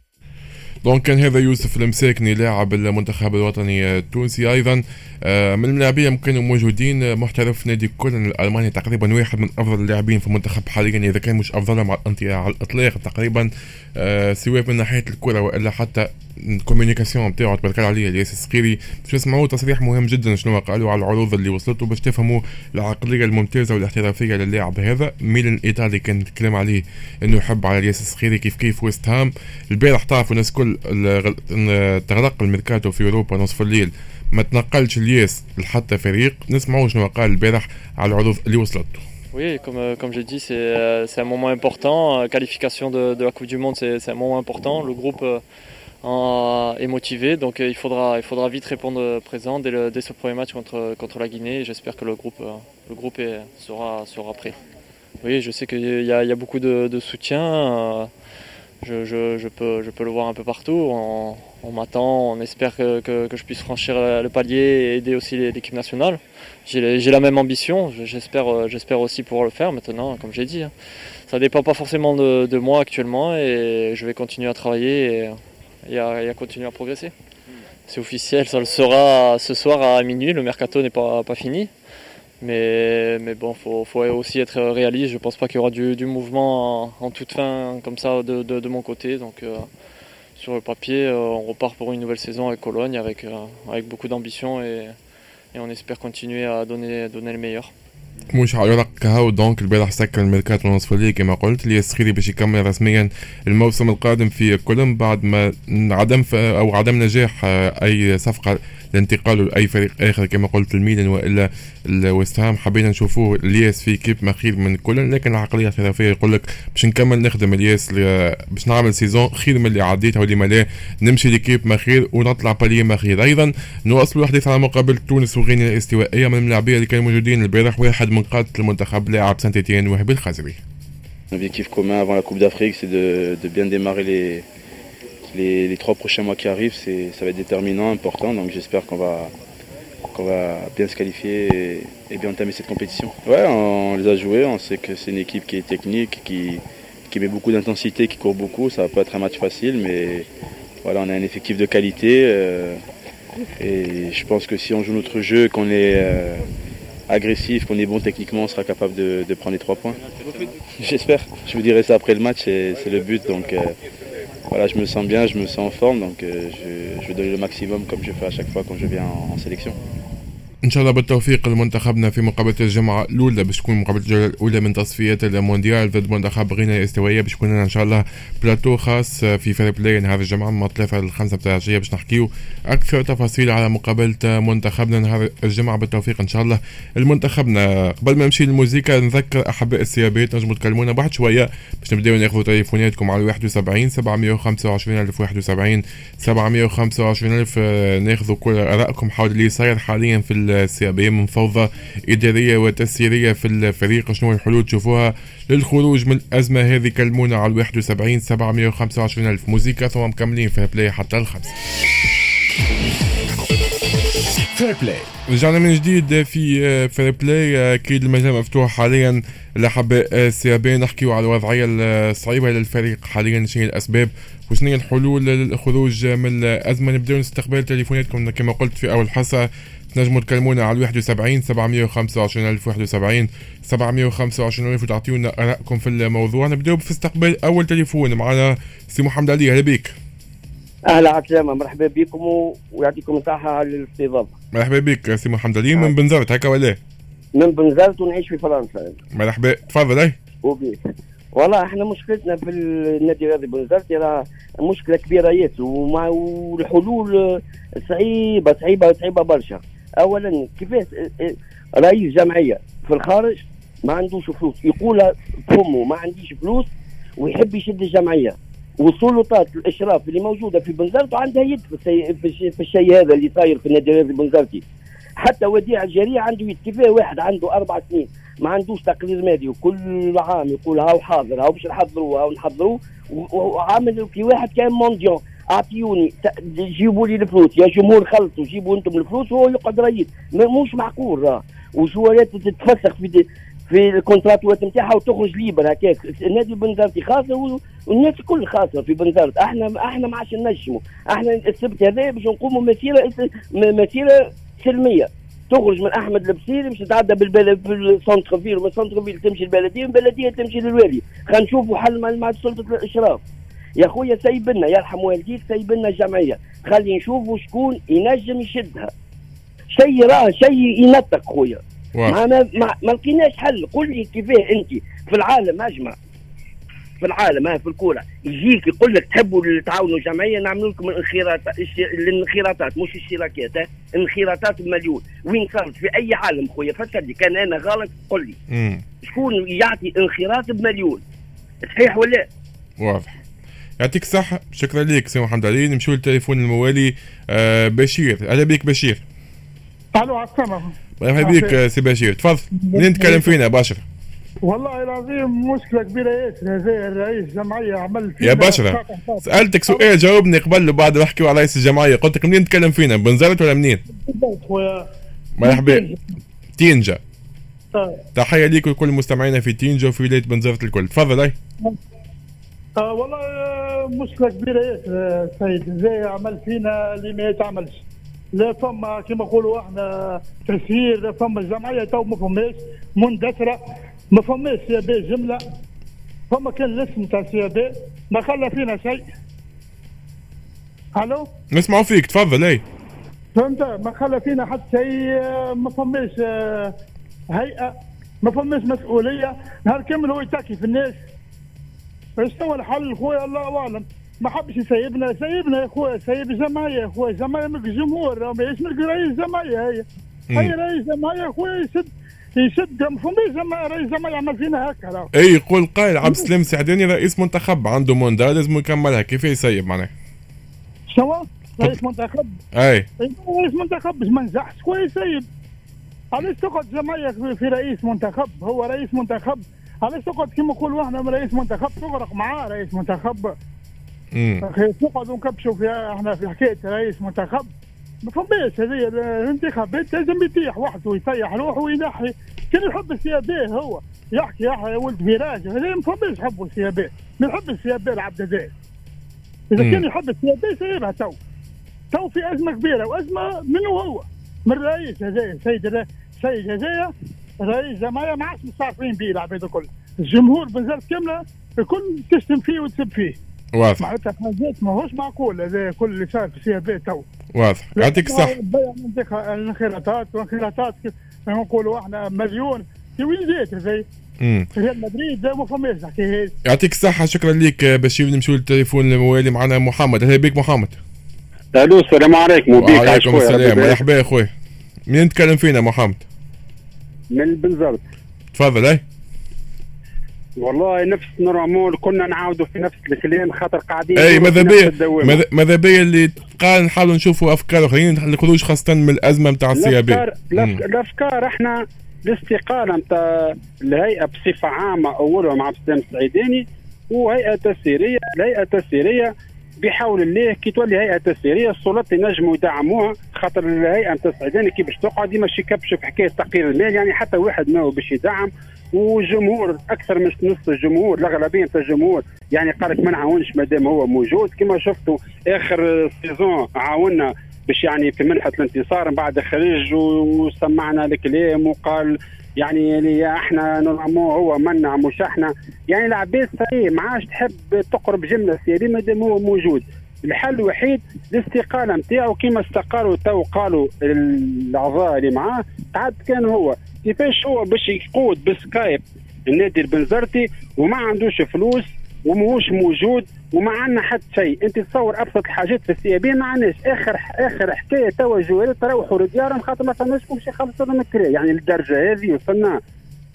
donc كان هذا يوسف المساكني لاعب المنتخب الوطني التونسي أيضا. آه، من اللاعبين كانوا موجودين محترف نادي كولن الألماني تقريبا واحد من أفضل اللاعبين في المنتخب حاليا إذا كان مش أفضلهم على الإطلاق تقريبا. سواء من ناحية الكرة وإلا حتى ال communication نتاعو تبارك عليه الياس السقيري باش تسمعوا تصريح مهم جدا شنو قالوا على العروض اللي وصلته باش تفهموا العقلية الممتازة والاحترافية للاعب هذا. ميلان الايطالي كان يتكلم عليه إنه يحب على الياس السقيري كيف كيف ويست هام البارح تعرفوا الناس كل تغلق الميركاتو في أوروبا نصف الليل. ما تنقلش الياس لحتى فريق. نسمعوا شنو قال البارح على العروض اللي وصلته Oui, comme, euh, comme j'ai dit, c'est euh, un moment important. Euh, qualification de, de la Coupe du Monde, c'est un moment important. Le groupe est motivé, donc il, faudra, il faudra vite répondre présent dès, le, dès ce premier match contre, contre la Guinée. J'espère que le groupe, le groupe est, sera, sera prêt. Oui, je sais qu'il y, y, a beaucoup de soutien. Je, peux, le voir un peu partout. On, m'attend, on espère que, je puisse franchir le palier et aider aussi l'équipe nationale. J'ai la même ambition, j'espère j'espère aussi pouvoir le faire maintenant, comme j'ai dit. Hein. Ça dépend pas forcément de, moi actuellement et je vais continuer à travailler et, à, continuer à progresser. c'est officiel, ça le sera ce soir à minuit. Le mercato n'est pas fini. Mais, mais bon, il faut, aussi être réaliste. Je pense pas qu'il y aura du, mouvement en, toute fin comme ça de, mon côté. Donc euh, sur le papier, euh, on repart pour une nouvelle saison avec Cologne, avec, euh, beaucoup d'ambition et, et, on espère continuer à donner, donner le meilleur. مش هقولك هاو دونك البارح سكر الميركات ونصف الليل كما قلت اللي السخيري باش يكمل رسميا الموسم القادم في كولوم بعد ما عدم أو عدم نجاح أي صفقة لانتقاله لأي فريق آخر كما قلت الميلان وإلا الوستهام حبينا نشوفوه الياس في équipe مخير من كولن لكن العقلية الاحترافيه يقول لك باش نكمل نخدم الياس باش نعمل saison خير من اللي عديتها واللي ما نمشي ل équipe مخير ونطلع بالية مخير أيضا نواصل الحديث على مقابله تونس وغينيا الاستوائية من اللاعبين اللي كانوا موجودين البارح. واحد من قاده المنتخب لاعب سانت اتيان وهبي الخزري L'objectif commun avant la Coupe d'Afrique, c'est de, de, bien démarrer les, les, les, trois prochains mois qui arrivent. Ça va être déterminant, important. Donc j'espère qu'on va, qu'on va bien se qualifier et, et, bien entamer cette compétition. Ouais, on, les a joués. On sait que c'est une équipe qui est technique, qui, qui met beaucoup d'intensité, qui court beaucoup. Ça va pas être un match facile, mais voilà, on a un effectif de qualité. Euh, et je pense que si on joue notre jeu, qu'on est euh, agressif, qu'on est bon techniquement, on sera capable de, prendre les trois points. J'espère. Je vous dirai ça après le match, c'est le but. Donc euh, voilà, je me sens bien, je me sens en forme, donc euh, je, vais donner le maximum comme je fais à chaque fois quand je viens en, en sélection. إن شاء الله بالتوفيق لمنتخبنا في مقابلة الجمعة الأولى. باش تكون مقابلة الجولة الأولى من تصفيات المونديال ضد منتخب غينيا الاستوائيه باش يكون لنا إن شاء الله بلاتو خاص في Fair Play نهار الجمعة من 3 ل 5 بتاع العشية. باش نحكيو أكثر تفاصيل على مقابلة منتخبنا نهار الجمعة. بالتوفيق إن شاء الله المنتخبنا قبل ما نمشي للموسيقى نذكر أحباء السيابات نجموا تكلمونا بعد شوية. باش نبداو ناخذوا تليفوناتكم على 71 725 ألف 71 725 ألف. ناخذوا كل آرائكم حول اللي صاير حاليا في السيابية من فوضى إدارية وتسييرية في الفريق. شنو الحلول تشوفوها للخروج من الأزمة هذه؟ كلمونا على 71 725 ألف موزيكا ثم مكملين في بلاي حتى الخمسة. Fair Play رجعنا من جديد في Fair Play أكيد المجال مفتوح حاليا لحباء ال CAB. نحكيو على الوضعية الصعيبة للفريق حاليا. شنو الأسباب وشنو الحلول للخروج من الأزمة؟ نبداو نستقبل تليفوناتكم. كما قلت في أول حصة تنجموا تكلمونا على 71 725 ألف 71 725 ألف وتعطيونا آرائكم في الموضوع. نبداو في استقبال أول تليفون معنا سي محمد علي. أهلا بك أهلا عسلامة مرحبا بكم ويعطيكم الصحة على الاستضافة مرحبا بك سي محمد علي. من بنزرت هكا ولا؟ من بنزرت ونعيش في فرنسا. مرحبا. تفضل. أي. وبيك والله إحنا مشكلتنا في النادي الرياضي بنزرت راه مشكلة كبيرة ياسر والحلول صعيبة صعيبة صعيبة برشا. اولا كيفاش رئيس جمعيه في الخارج ما عندوش فلوس. يقول فمه ما عنديش فلوس ويحب يشد الجمعية. والسلطات الأشراف اللي موجودة في بنزرت عندها يد في, في, في الشيء هذا اللي صاير في النادي الرياضي بنزرتي حتى وديع الجريء عنده يد. كيفاه واحد عنده أربع سنين ما عندوش تقرير مالي وكل عام يقول هاو حاضر هاو باش نحضروه هاو نحضروه. وعامل في واحد كان مونديون أعطيوني جيبوا لي الفلوس. يا جمهور خلصوا جيبوا أنتم الفلوس وهو يقعد ريد. مش معقول. راه وشويات تتفسخ في في ال contrat وات نتاعها وتخرج libre هكاك. النادي بنزرتي خاسر والناس الكل خاسره في بنزرت. إحنا أحنا ما عادش نجموا. أحنا السبت هذا باش نقوموا مسيرة مسيرة سلمية. تخرج من أحمد البصيري باش تتعدى بالبلد بال centre-ville ومن ال centre-ville تمشي البلدية من البلدية تمشي للوالي. خلينا نشوفوا حل مع سلطة الأشراف. يا خويا سيب لنا يرحم والديك سيب لنا الجمعية. خلي نشوفوا شكون ينجم يشدها. شيء راه شيء ينطق خويا. ما ما, ما لقيناش حل. قل لي كيفاه انت. في العالم أجمع. في العالم في الكورة. يجيك يقول لك تحبوا تعاونوا جمعيه نعملوا لكم الانخراطات الانخراطات مش الاشتراكات انخراطات بمليون وين صارت؟ في أي عالم خويا؟ فكر كان أنا غلط؟ قل لي. شكون يعطي انخراط بمليون؟ صحيح ولا واضح. يعطيك الصحة. شكرا لك سي محمد علي. نمشيو للتليفون الموالي آه بشير. أهلا بك بشير. ألو على السلامة مرحبا بك سي بشير. تفضل. منين نتكلم فينا باشر والله العظيم مشكلة كبيرة ياسر زي الرئيس جمعية عمل فينا يا باشرة سألتك سؤال جاوبني قبل وبعد بحكي على رئيس الجمعية. قلت لك منين نتكلم فينا؟ بنزرت ولا منين؟ مرحبا. تينجا. تحية ليك ولكل مستمعينا في تينجا وفي ولاية بنزرت الكل. تفضل أي. آه والله آه، مشكلة كبيرة ياسر آه، سيد زي عمل فينا اللي ما يتعملش. لا فما كما نقولوا إحنا تسيير لا فما الجمعيه تو ما فماش مندثرة. ما فماش CAB جملة. فما كان الاسم تاع CAB ما خلى فينا شيء. ألو؟ نسمعوا فيك تفضل إي. فهمت؟ ما خلى فينا حتى شيء آه، ما فماش هيئة ما فماش مسؤولية. نهار كامل هو يتاكي في الناس. شنو الحل خويا الله أعلم. ما حبش يسيبنا سيبنا يا خويا سيب الجمعيه يا خويا. الجمعيه ملك الجمهور ماهيش ملك رئيس الجمعيه هي هي رئيس الجمعيه يا خويا يسد فماش جمعيه رئيس الجمعيه يعمل فينا هكا أي يقول قائل عبد السلام سعداني رئيس منتخب عنده موندا لازم يكملها. كيف يسيب معناها؟ شنو؟ رئيس منتخب؟ أي. رئيس منتخب باش ما نزحش خويا يسيب. علاش تقعد جمعيه في رئيس منتخب هو رئيس منتخب. علاش تقعد كيما نقولوا إحنا رئيس منتخب. تغرق معاه رئيس منتخب. نقعدوا نكبشوا فيها إحنا في حكاية رئيس منتخب. ما فماش هذه الانتخابات لازم يطيح وحده يطيح روحه وينحي. كان يحب السيابيه هو. يحكي يحيى يا ولد فيراج هذا ما فماش حبوا السيابيه ما يحب السيابيه العبد الجزائر إذا مم. كان يحب السيابيه سيبها تو. تو في أزمة كبيرة وأزمة منه هو. من رئيس هذايا سيد الر- سيد هذايا رئيس جمعيه ما عادش مستعرفين به العباد الكل. الجمهور بنزرت كاملة الكل تشتم فيه وتسب فيه. واضح. معناتها حاجات ماهوش معقول هذا كل اللي صار في CAB تو. واضح. يعطيك الصحة. الانخراطات والانخراطات كيف نقولوا إحنا مليون. في وين جات امم ريال مدريد ما فماش هذه يعطيك الصحة. شكرا ليك بشير نمشيو للتليفون الموالي معنا محمد. أهلا بك محمد. ألو السلام عليكم. وبيك وعليكم خويا السلام. مرحبا يا أخوي. منين نتكلم فينا محمد؟ من بنزرت تفضل اي والله نفس normal كنا نعاودوا في نفس الكلام خاطر قاعدين اي ماذا بيا. ماذا- بيا اللي قال نحاولوا نشوفوا أفكار أخرين الخروج خاصة من الأزمة نتاع الافكار الأف- الأفكار إحنا الاستقالة نتاع الهيئة بصفة عامة اولها مع عبد السلام السعيداني وهيئة تسييريه الهيئة التسييرية بحول الله كي تولي هيئة تسييرية السلطات ينجموا يدعموها خاطر الهيئة نتاع السعيداني كي باش تقعد شي كبش في حكاية تقرير المال يعني حتى واحد ما هو باش يدعم والجمهور أكثر من نصف الجمهور الأغلبية نتاع الجمهور يعني قال لك ما نعاونش مادام هو موجود. كما شفتوا آخر saison عاونا باش يعني في منحه الانتصار من بعد خرج وسمعنا الكلام وقال يعني اللي إحنا normalement هو منع مش إحنا. يعني العباد صحيح ما عادش تحب تقرب جملة CAB مادام هو موجود. الحل الوحيد الاستقالة نتاعو كما استقالوا تو قالوا الاعضاء اللي معاه عاد كان هو. كيفاش هو باش يقود ب Skype النادي البنزرتي وما عندوش فلوس وماهوش موجود وما عندنا حتى شيء. انت تصور ابسط الحاجات في ال CAB ما عندناش. آخر آخر حكاية توا joueur ات تروحوا لديارهم خاطر ما فماش يخلصوا لهم الكرا يعني للدرجة هذه وصلنا.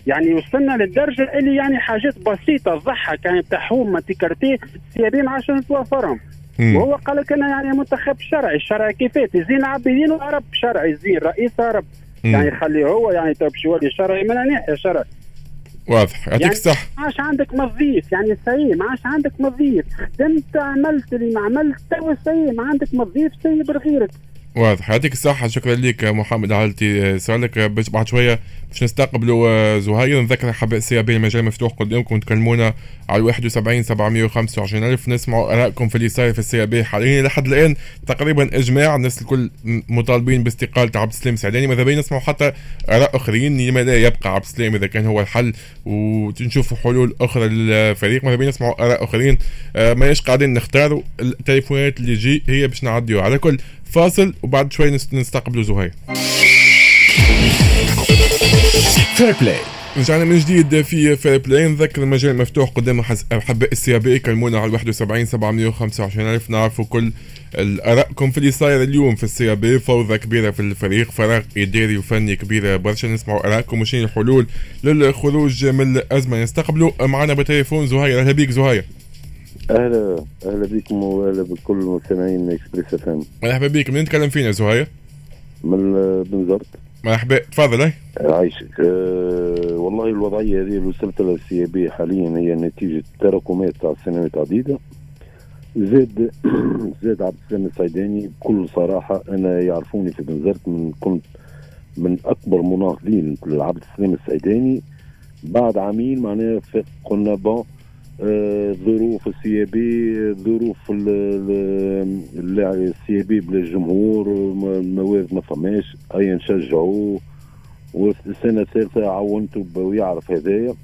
يعني وصلنا للدرجة اللي يعني حاجات بسيطة تضحك يعني بتاع حومه تيكارتي السي بي ما عادش نتوفرهم. وهو قال لك أنا يعني منتخب شرعي الشرعي كيفات زين عابدين وعرب شرعي زين رئيس عرب. يعني خليه هو يعني تو باش يولي شرعي؟ من ناحيه شرعي. واضح. يعطيك يعني الصحة ما عادش عندك مضيف يعني سيء. ما عادش عندك مضيف خدمت عملت اللي ما عملت توا سيء. ما عندك مضيف سيء بغيرك واضح. يعطيك الصحة. شكرا لك محمد. على سؤالك باش بعد شوية باش نستقبلوا آه، زهير. نذكر حباء السيابي المجال مفتوح قدامكم تكلمونا على 71 725 ألف. نسمعوا آرائكم في اللي صاير في السيابي حاليا لحد الآن تقريبا إجماع الناس الكل مطالبين باستقالة عبد السلام السعداني ماذا بينا؟ نسمعوا حتى آراء آخرين. لما لا يبقى عبد السلام إذا كان هو الحل ونشوفوا حلول أخرى للفريق. ماذا بينا؟ نسمعوا آراء آخرين. آه، ماناش قاعدين نختاروا التليفونات اللي جي هي باش نعديوا على كل فاصل وبعد شوي نست- نستقبلوا زهير. Fair Play رجعنا من جديد في Fair Play نذكر المجال مفتوح قدام حس- حباء ال CAB يكلمونا على 71 725 ألف. نعرفوا كل آرائكم في اللي صاير اليوم في ال CAB فوضى كبيرة في الفريق فراغ إداري وفني كبيرة برشا نسمعوا آرائكم وشين الحلول للخروج من الأزمة. نستقبلوا معنا بتليفون زهير. أهلا بيك زهير. أهلا أهلا بكم وأهلا بكل مستمعين Express FM. مرحبا بيك منين نتكلم فينا زهير؟ من بنزرت مرحبا. تفضل. أي. عايشك. أه والله الوضعية هذه اللي وصلت لها السي بي حاليا هي نتيجة تراكمات تاع سنوات عديده زاد زاد عبد السلام السعيداني بكل صراحة أنا يعرفوني في بنزرت من كنت من أكبر مناهضين لعبد السلام السعيداني بعد عامين معناها قلنا bon ظروف السي بي ظروف ال- ال- اللاعب السي بي بلا الجمهور الموارد ما فماش اي نشجعوه والسنة الثالثة عاونته ب- ويعرف هذايا.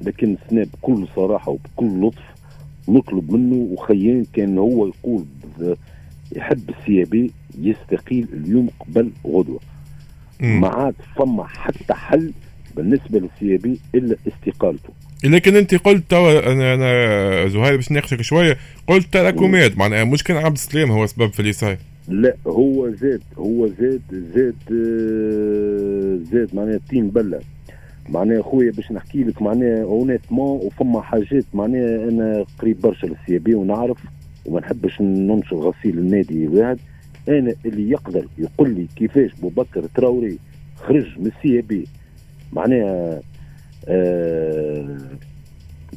لكن السنة بكل صراحة وبكل لطف نطلب منه وخيان كان هو يقول يحب السي بي يستقيل اليوم قبل غدوة. ما عاد فما حتى حل بالنسبة للسي بي إلا استقالته. لكن انت قلت توا أنا أنا زهير باش ناقشك شوية قلت تراكمات معناها مش كان عبد السلام هو سبب في اللي صاير لا هو زاد هو زاد زاد زاد معناها الطين بلة. معناها خويا باش نحكي لك معناها honnêtement وفما حاجات معناها أنا قريب برشا للسي بي ونعرف وما نحبش ننشر غسيل النادي واحد. أنا اللي يقدر يقول لي كيفاش بوبكر تراوري خرج من السي بي معناها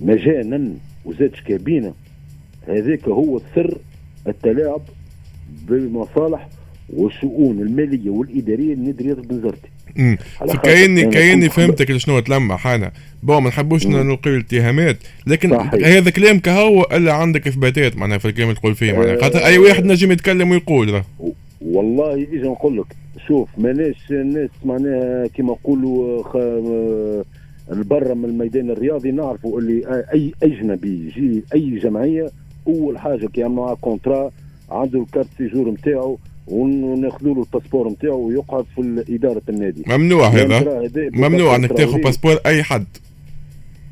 مجانا وزاد شكابينه هذاك هو سر التلاعب بالمصالح والشؤون المالية والإدارية لنادي رياض بنزرتي امم كايني كنت- فهمتك شنو تلمح أنا bon ما نحبوش. نلقي الاتهامات لكن صحيح. هذا كلام كهو إلا عندك اثباتات معناها في الكلام اللي تقول فيه معناها آه. خاطر أي واحد نجم يتكلم ويقول راه. والله أجي نقول لك شوف ماناش الناس معناها كما نقولوا البرة من الميدان الرياضي نعرفوا اللي اي أجنبي يجي أي جمعية أول حاجة كي معاه contrat عنده ال carte séjour نتاعو وناخذوا له ال passeport نتاعو ويقعد في اداره النادي. ممنوع هذا؟ ممنوع إنك تاخذ passeport أي حد.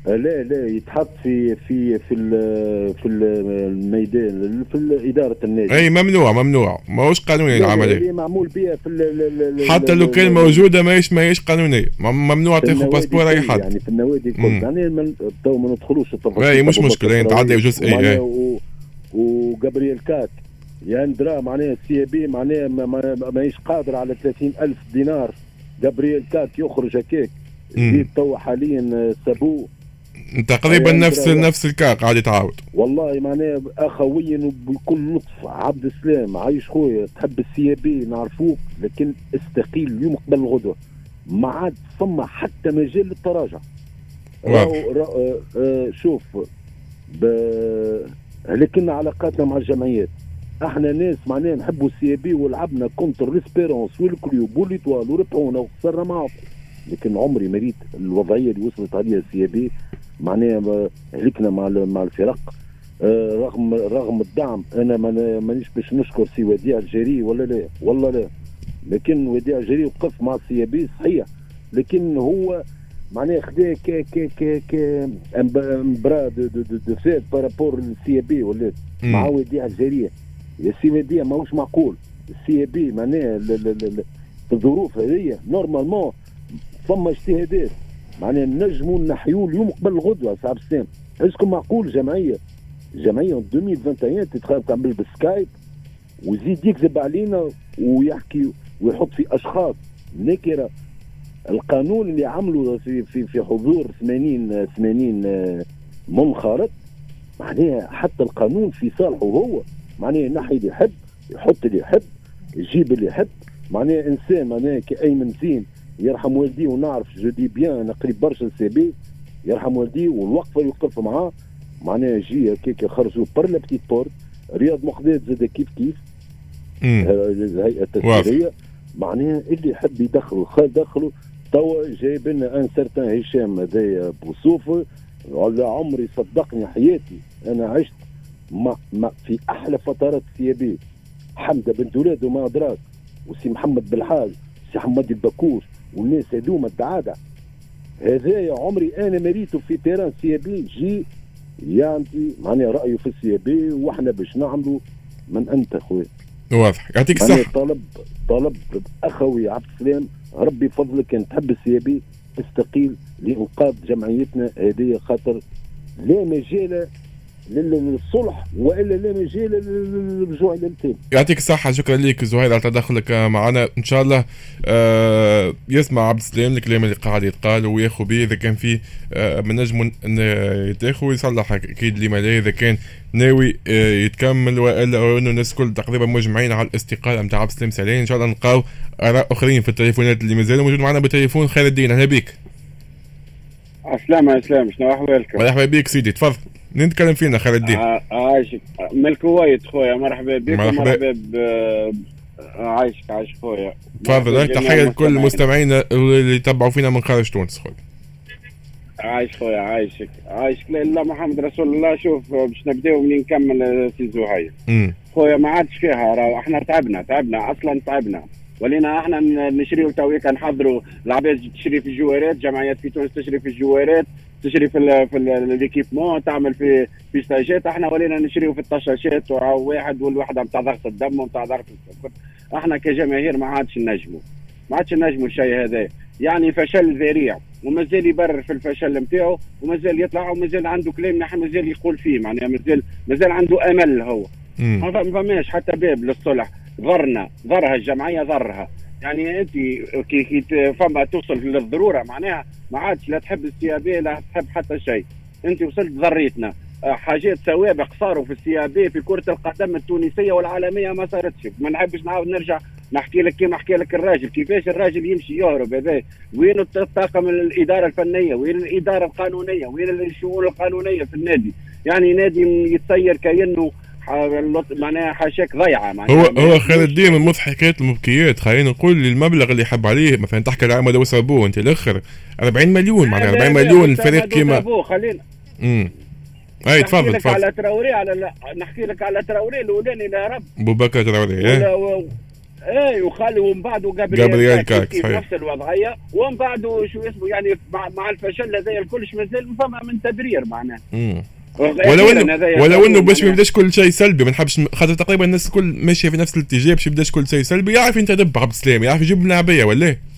لا لا يتحط في في في في الميدان في إدارة النادي. أي ممنوع ممنوع. ماهوش قانوني العملية. اللي معمول بها في ال- ال- ال- حتى لو كان موجودة ماهيش ماهيش قانونية. مم- ممنوع تاخذ passeport أي حد. يعني في النوادي. يعني تو ما ندخلوش التفاصيل أي، مش أبو بكر مشكلة، أنت تراوري عدي جزئي، ومعناها أي. و- وجابرييل كاك يعني درا معناها السي بي معناها ما- ما- ماهيش قادر على 30 ألف دينار. جابرييل كاك يخرج هكاك. زيد تو حاليا سابوه. تقريبا نفس نفس ال cas قاعد يتعاود والله معناها اخويا وبكل لطف عبد السلام عايش خويا تحب السي بي نعرفوك لكن استقيل اليوم قبل الغدوة. ما عاد فما حتى مجال للتراجع. آه آه شوف ب... لكن علاقاتنا مع الجمعيات. إحنا ناس معناها نحبوا السي بي ولعبنا contre l'Espérance وال Club وال Étoile وربحونا وخسرنا معهم لكن عمري ما ريت الوضعية اللي وصلت عليها السي بي. معناها هلكنا مع مع الفرق. آه، رغم رغم الدعم أنا ما- مانيش باش نشكر سي وديع الجري ولا لا؟ والله لا. لكن وديع الجري وقف مع السي بي صحيح. لكن هو معناها خدا ك ك ك ك مبرا دو دو دو, دو فات بارابور للسي بي ولا. مع وديع الجريه يا سي وديع ماهوش معقول. السي بي معناها الظروف هذيا normalement فما اجتهادات. معناها نجموا نحيوا اليوم قبل الغدوة عبد السلام. اسكم معقول جمعية. جمعية 2021 تتخيل تعمل بال Skype ويزيد يكذب علينا ويحكي ويحط في أشخاص. نكرة. القانون اللي عملوا في في في حضور 80 80 آه، منخرط. معناها حتى القانون في صالحه هو. معناها ينحي اللي يحب يحط اللي يحب يجيب اللي يحب. معناها إنسان معناها كأيمن زين يرحم والديه ونعرف je dis bien أنا قريب برشا السي بي يرحم والديه والوقفة اللي وقف معاه. معناها جي هكاك خرجوا par la petite porte. رياض مقداد زاد كيف كيف. الهيئة التسجيلية. معناها اللي يحب يدخلوا خ- دخلوا. توا جايب لنا un certain هشام هذايا بوصوف ولا عمري صدقني حياتي. أنا عشت ما ما في أحلى فترات سي بي. حمزه بنت ولاد وما أدراك. وسي محمد بالحاج سي حماد البكوش والناس هذوما الدعاده هذايا عمري أنا مريته في تيران سي بي جي. يعطي معناها رايه في السي بي وإحنا باش نعملوا من أنت خويا واضح. يعطيك الصحة. طلب طلب أخوي عبد السلام ربي فضلك كان تحب السي بي استقيل لإنقاذ جمعيتنا. هذه خاطر لا مجال للصلح وإلا لا مجال لل- للرجوع إلى التالي يعطيك الصحة شكرا لك زهير على تدخلك معنا. إن شاء الله آه يسمع عبد السلام الكلام اللي قاعد يتقال وياخذ به إذا كان فيه آه من نجم يتاخذ ويصلح أكيد لما لا إذا كان ناوي آه يتكمل وإلا أو إنه الناس الكل تقريبا مجمعين على الاستقالة نتاع عبد السلام سالين إن شاء الله نلقاو آراء أخرين في التليفونات اللي مازالوا موجود معنا. بالتليفون خير الدين أهلا بك عسلامة عسلامة شنو أحوالكم؟ مرحبا بك سيدي تفضل. نتكلم فينا خالد. الدين ع- عايشك. من الكويت خويا مرحبا بك مرحبا. ب عايشك عايش خويا. تفضل جميع لكل مستمعينا اللي يتبعوا فينا من خارج تونس خويا. عايش خويا عايشك. عايشك. لا اله محمد رسول الله شوف باش نبدأو منين نكمل في زهير. خويا ما عادش فيها راهو إحنا تعبنا تعبنا أصلا تعبنا. ولينا إحنا نشريو تويكا نحضروا العباد تشري في الجوارات جمعيات في تونس تشري في الجوارات. تشري في في ليكيبمون تعمل في في ستاجات إحنا ولينا نشريو في الطشاشات واحد والوحده نتاع ضغط الدم ونتاع ضغط السكر إحنا كجماهير ما عادش نجموا ما عادش نجموا الشيء هذا. يعني فشل ذريع ومازال يبرر في الفشل نتاعو ومازال يطلع ومازال عنده كلام نحن مازال يقول فيه. معناها مازال مازال عنده أمل هو. ما فم- فماش حتى باب للصلح. ضرنا ضرها الجمعية ضرها. يعني انت كي كي فما توصل للضرورة معناها ما عادش لا تحب السيابيه لا تحب حتى شيء. انت وصلت ضريتنا حاجات سوابق صاروا في السيابيه في كرة القدم التونسية والعالمية ما صارتش. ما نحبش نعاود نرجع. نحكي لك كيما حكي لك الراجل. كيفاش الراجل يمشي يهرب هذا؟ وين الط- الطاقم الإدارة الفنية؟ وين الإدارة القانونية؟ وين الشؤون القانونية في النادي؟ يعني نادي يتسير كأنه معناها حاشاك ضيعة معناها هو هو خالد من مضحكات المبكيات. خلينا نقول المبلغ اللي يحب عليه مثلا تحكي على عمد وسابوه أنت الأخر. 40 مليون معناها 40 مليون الفريق كيما. خلينا امم أي تفضل تفضل. على تراوري على لا نحكي لك على تراوري الأولاني لا رب. أبو بكر تراوري ولا إيه؟ و... إيه وخالي ومن بعده جابرييل كاك صحيح. نفس الوضعية. ومن بعده شو اسمه يعني مع, مع الفشل هذا الكلش مازال فما من تبرير معناه ولو انه ولو إنه باش ما. يبداش كل شيء سلبي ما نحبش خاطر تقريبا الناس الكل ماشية في نفس الاتجاه باش يبداش كل شيء سلبي يعرف ينتدب عبد السلام يعرف يجيب لاعبيه ولا إيه؟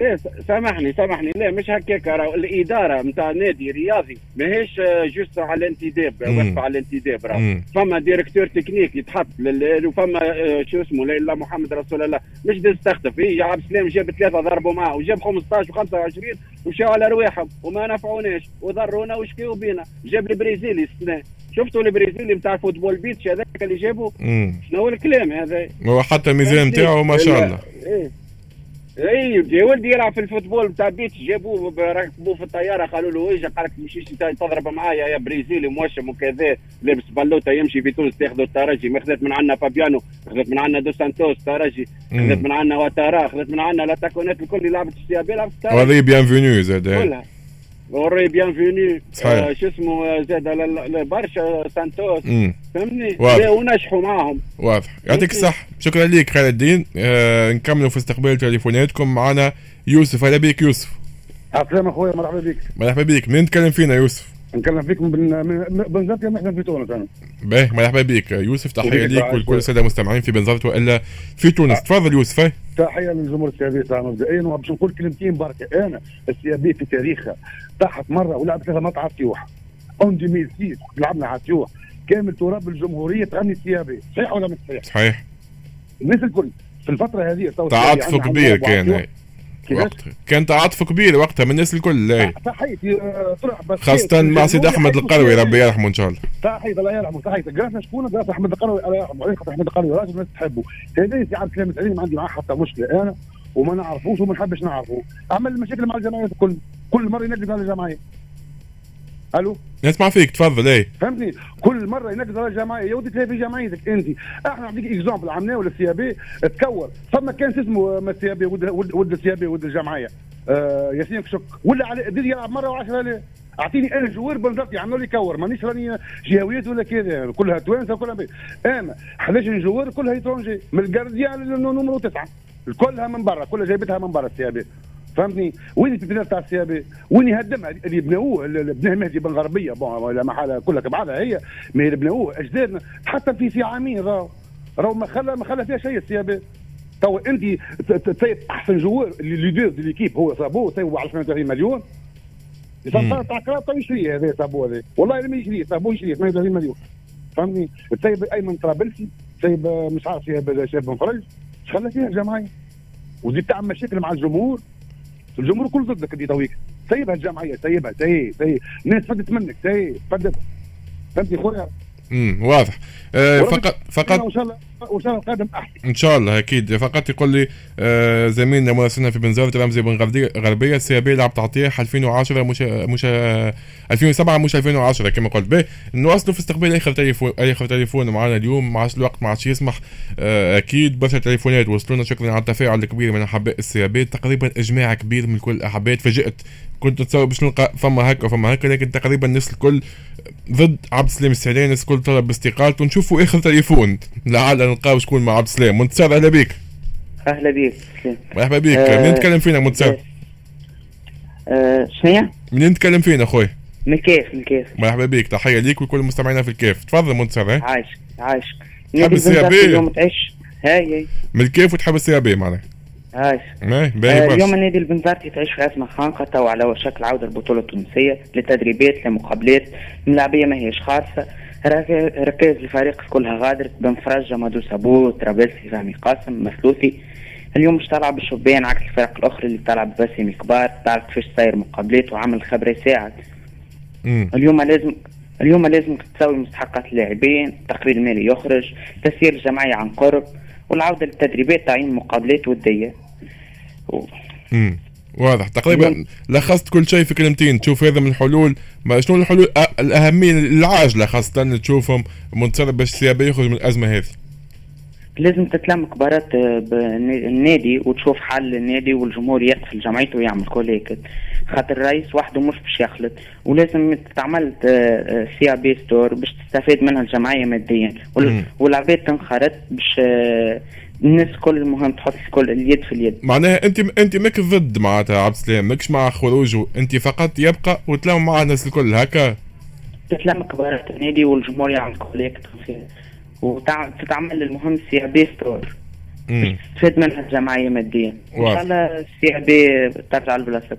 إيه سامحني سامحني. لا مش هكاك راهو الإدارة نتاع نادي رياضي ماهيش آه، juste على الانتداب. وقف على الانتداب راهو. فما directeur technique يتحط وفما آه، شو اسمه لا إله إلا محمد رسول الله. مش دز تختف يجي عبد السلام جاب ثلاثة ضربوا معه وجاب 15 و25 ومشاو على رواحهم وما نفعوناش. وضرونا وشكيوا بينا. جاب البرازيلي السنة شفتوا البرازيلي نتاع football beach هذاك اللي جابوه مم. شنو هو الكلام هذا؟ هو حتى الميزان نتاعو ما شاء الله. إيه. إي يا ولدي يلعب في ال football بتاع beach جابوه ركبوه في الطيارة قالوا له اجا قال لك تمشيش تضرب معايا يا برازيلي موشم وكذا لابس بلوطه يمشي في تونس تاخذوا الترجي. ما خذت من عندنا فابيانو خذت من عندنا دو سانتوس ترجي. خذت من عندنا واتارا خذت من عندنا لا الكل اللي لعبت السيابي لعبت وهذه بيان فينو زاد اوري بيان فيني صحيح. آه شو اسمه زاد برشا سانتوس. فهمني ونجحوا معاهم واضح يعطيك الصحة شكرا ليك خالد الدين آه نكملوا في استقبال تليفوناتكم معنا يوسف هلا بيك يوسف عسلامة اخويا مرحبا بك مرحبا بيك من نتكلم فينا يوسف نكلم فيك من من بنزرت محنا في تونس أنا باهي مرحبا بيك. يوسف وبيك ليك ولكل شوي. السادة المستمعين في بنزرت وإلا في تونس. تفضل يوسف. تحية للجمهور السيابي تاعنا مبدئيا وباش نقول كلمتين بركه أنا السيابي في تاريخها. طاحت مرة ولعبت ثلاث مرات على التيوح اون 2006 لعبنا على التيوح كامل تراب الجمهورية تغني السيابي صحيح ولا مش صحيح؟ صحيح. الناس الكل. في الفترة هذه تعاطف كبير كان؟ وقتها كان تعاطف كبير وقتها من الناس الكل. تحيتي آه، طلع بس خاصة مع سيد أحمد القروي ربي يرحمه إن شاء الله. تحية الله يرحمه تحية قرأنا شكون قرأت أحمد القروي الله يرحمه خاطر أحمد القروي راجل الناس تحبه. هذا السلام السعيد ما عندي معاه حتى مشكلة. أنا وما نعرفوش وما نحبش نعرفه. عمل مشاكل مع الجمعيات الكل كل مرة ينقز على الجمعيه ألو؟ نسمع فيك تفضل إيه. فهمتني؟ كل مرة على الجمعيه يا ودي تلاقي في جمعيتك أنت. أحنا نعطيك اكزامبل عملناه ولا السيابي؟ تكور. فما كان اسمه ما السيابي ولد السيابي ولد الجمعية. آه ياسين كشك. ولا على يلعب مرة وعشرة ليه؟ أعطيني أنا joueurs بنزرتي عملوا لي كور. مانيش راني جهويات ولا كذا. كلها توانسة كلها بي. أنا 11 joueurs كلها étrangers من ال gardien لل numéro تسعة. كلها من برا كلها جايبتها من برا ال CAB. فهمتني؟ وين التدريب تاع ال CAB؟ وين يهدمها اللي بناوه اللي بناه مهدي بن غربيه bon ولا محالة كلها بعضها هي ما اللي بناوه اجدادنا حتى في في عامين راهو. راهو ما خلى ما خلى فيها شيء ال CAB. تو أنت أحسن joueur اللي leader de l'équipe هو صابو تسيبه على 38 مليون. مم. تاع club تو يشريه هذا صابو هذا والله لما يشريه صابو يشريه 38 مليون. فهمني تسيب أيمن طرابلسي تسيب مش عارف شاب شاب بن فرج خلى فيها الجمعيه وزيد تعمل مشاكل مع الجمهور. الجمهور كله ضدك انت تويك سيبها الجمعية سيبها سيب سيب الناس فدت منك سيب فدت. فهمتني خويا؟ امم واضح. آه فقط فقط شاء الله والسنة القادم أحسن. إن شاء الله أكيد. فقط يقول لي آه زميلنا مراسلنا في بنزرت رمزي بن غربية ال CAB لعب تعطية 2010 مش مش آه 2007 مش 2010 كما قلت. به نواصلوا في استقبال اخر تليفون اخر تليفون معنا اليوم. ما عادش الوقت ما عادش يسمح. آه أكيد. برشا تليفونات وصلونا. شكرا على التفاعل الكبير من أحباء ال CAB تقريبا إجماع كبير من كل الاحباء تفاجئت كنت نتصور باش نلقى فما هكا وفما هكا لكن تقريبا الناس الكل ضد عبد السلام السعداني الناس الكل طلب باستقالته ونشوفوا آخر تليفون. لعل نلقاو شكون مع عبد السلام. منتصر أهلا بك أهلا بك مرحبا بك آه، منين نتكلم فينا منتصر؟ آه شنو منين نتكلم فينا خويا من كيف من كيف؟ مرحبا بك تحية ليك ولكل مستمعينا في الكيف. تفضل منتصر ها؟ عايش عايش تحب ال CAB اليوم تعيش. هاي هاي. من الكيف وتحب ال CAB معناها عايش. ماي آه اليوم النادي البنزرتي تعيش في ازمه خانقه تو على وشك العودة البطولة التونسية لتدريبات لمقابلات الملاعبيه ما هيش خالصة. رك- ركائز الفريق كلها غادرت بن فرجة مدو سابو ترابلسي فهمي قاسم مثلوثي اليوم مش تلعب بالشبان عكس الفرق الأخرى اللي تلعب باسم كبار تعرف كيفاش صاير مقابلات وعمل خبرة يساعد. اليوم لازم اليوم لازم تساوي مستحقات اللاعبين التقرير المالي يخرج تسيير الجمعية عن قرب. والعودة للتدريبات تعيين مقابلات ودية و... مم. واضح. تقريبا لخصت كل شيء في كلمتين. تشوف هذا من الحلول. ما شنو الحلول؟ الأهمية العاجله خاصة تشوفهم منتصر باش يخرج من الأزمة هذه. لازم تتلم كبارات آه، النادي وتشوف حل النادي والجمهور يقفل جمعيته ويعمل كل هيك خاطر الرئيس وحده مش باش يخلط ولازم تتعمل CAB store باش تستفيد منها الجمعية ماديا. والعباد تنخرط باش آه، الناس كل مهم تحط كل اليد في اليد. معناها أنت أنت ماك ضد معناتها عبد السلام ماكش مع خروجه أنت فقط يبقى وتلاقوا مع الناس الكل هكا؟ تتلم كبارات النادي والجمهور يعمل كل هيك وتتعمل المهم CAB store مم. تفيد منها الجمعية ماديا. إن. شاء الله ال CAB ترجع لبلاصتها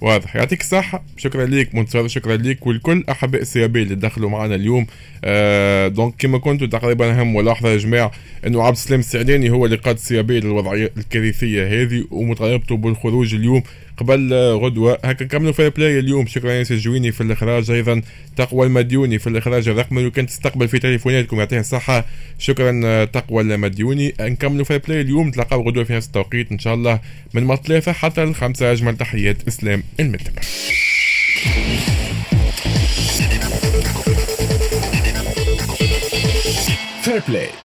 واضح. يعطيك الصحة. شكرا ليك منتصر شكرا ليك والكل أحباء ال CAB اللي دخلوا معنا اليوم. آه donc كما كنتوا تقريبا أهم ملاحظة يا جماعة أنه عبد السلام السعداني هو اللي قاد ال CAB للوضعية الكارثية هذه ومطالبته بالخروج اليوم. قبل آه، غدوة. هكا نكملوا Fair Play اليوم شكرا ياسر الجويني في الإخراج أيضا. تقوى المديوني في الإخراج الرقمي. وكان تستقبل في تليفوناتكم يعطيها الصحة. شكرا آه، تقوى المديوني. نكملوا Fair Play اليوم تلقاو غدوة في نفس التوقيت إن شاء الله. من ما ثلاثة حتى الخمسة أجمل تحيات. إسلام المتبع Fair Play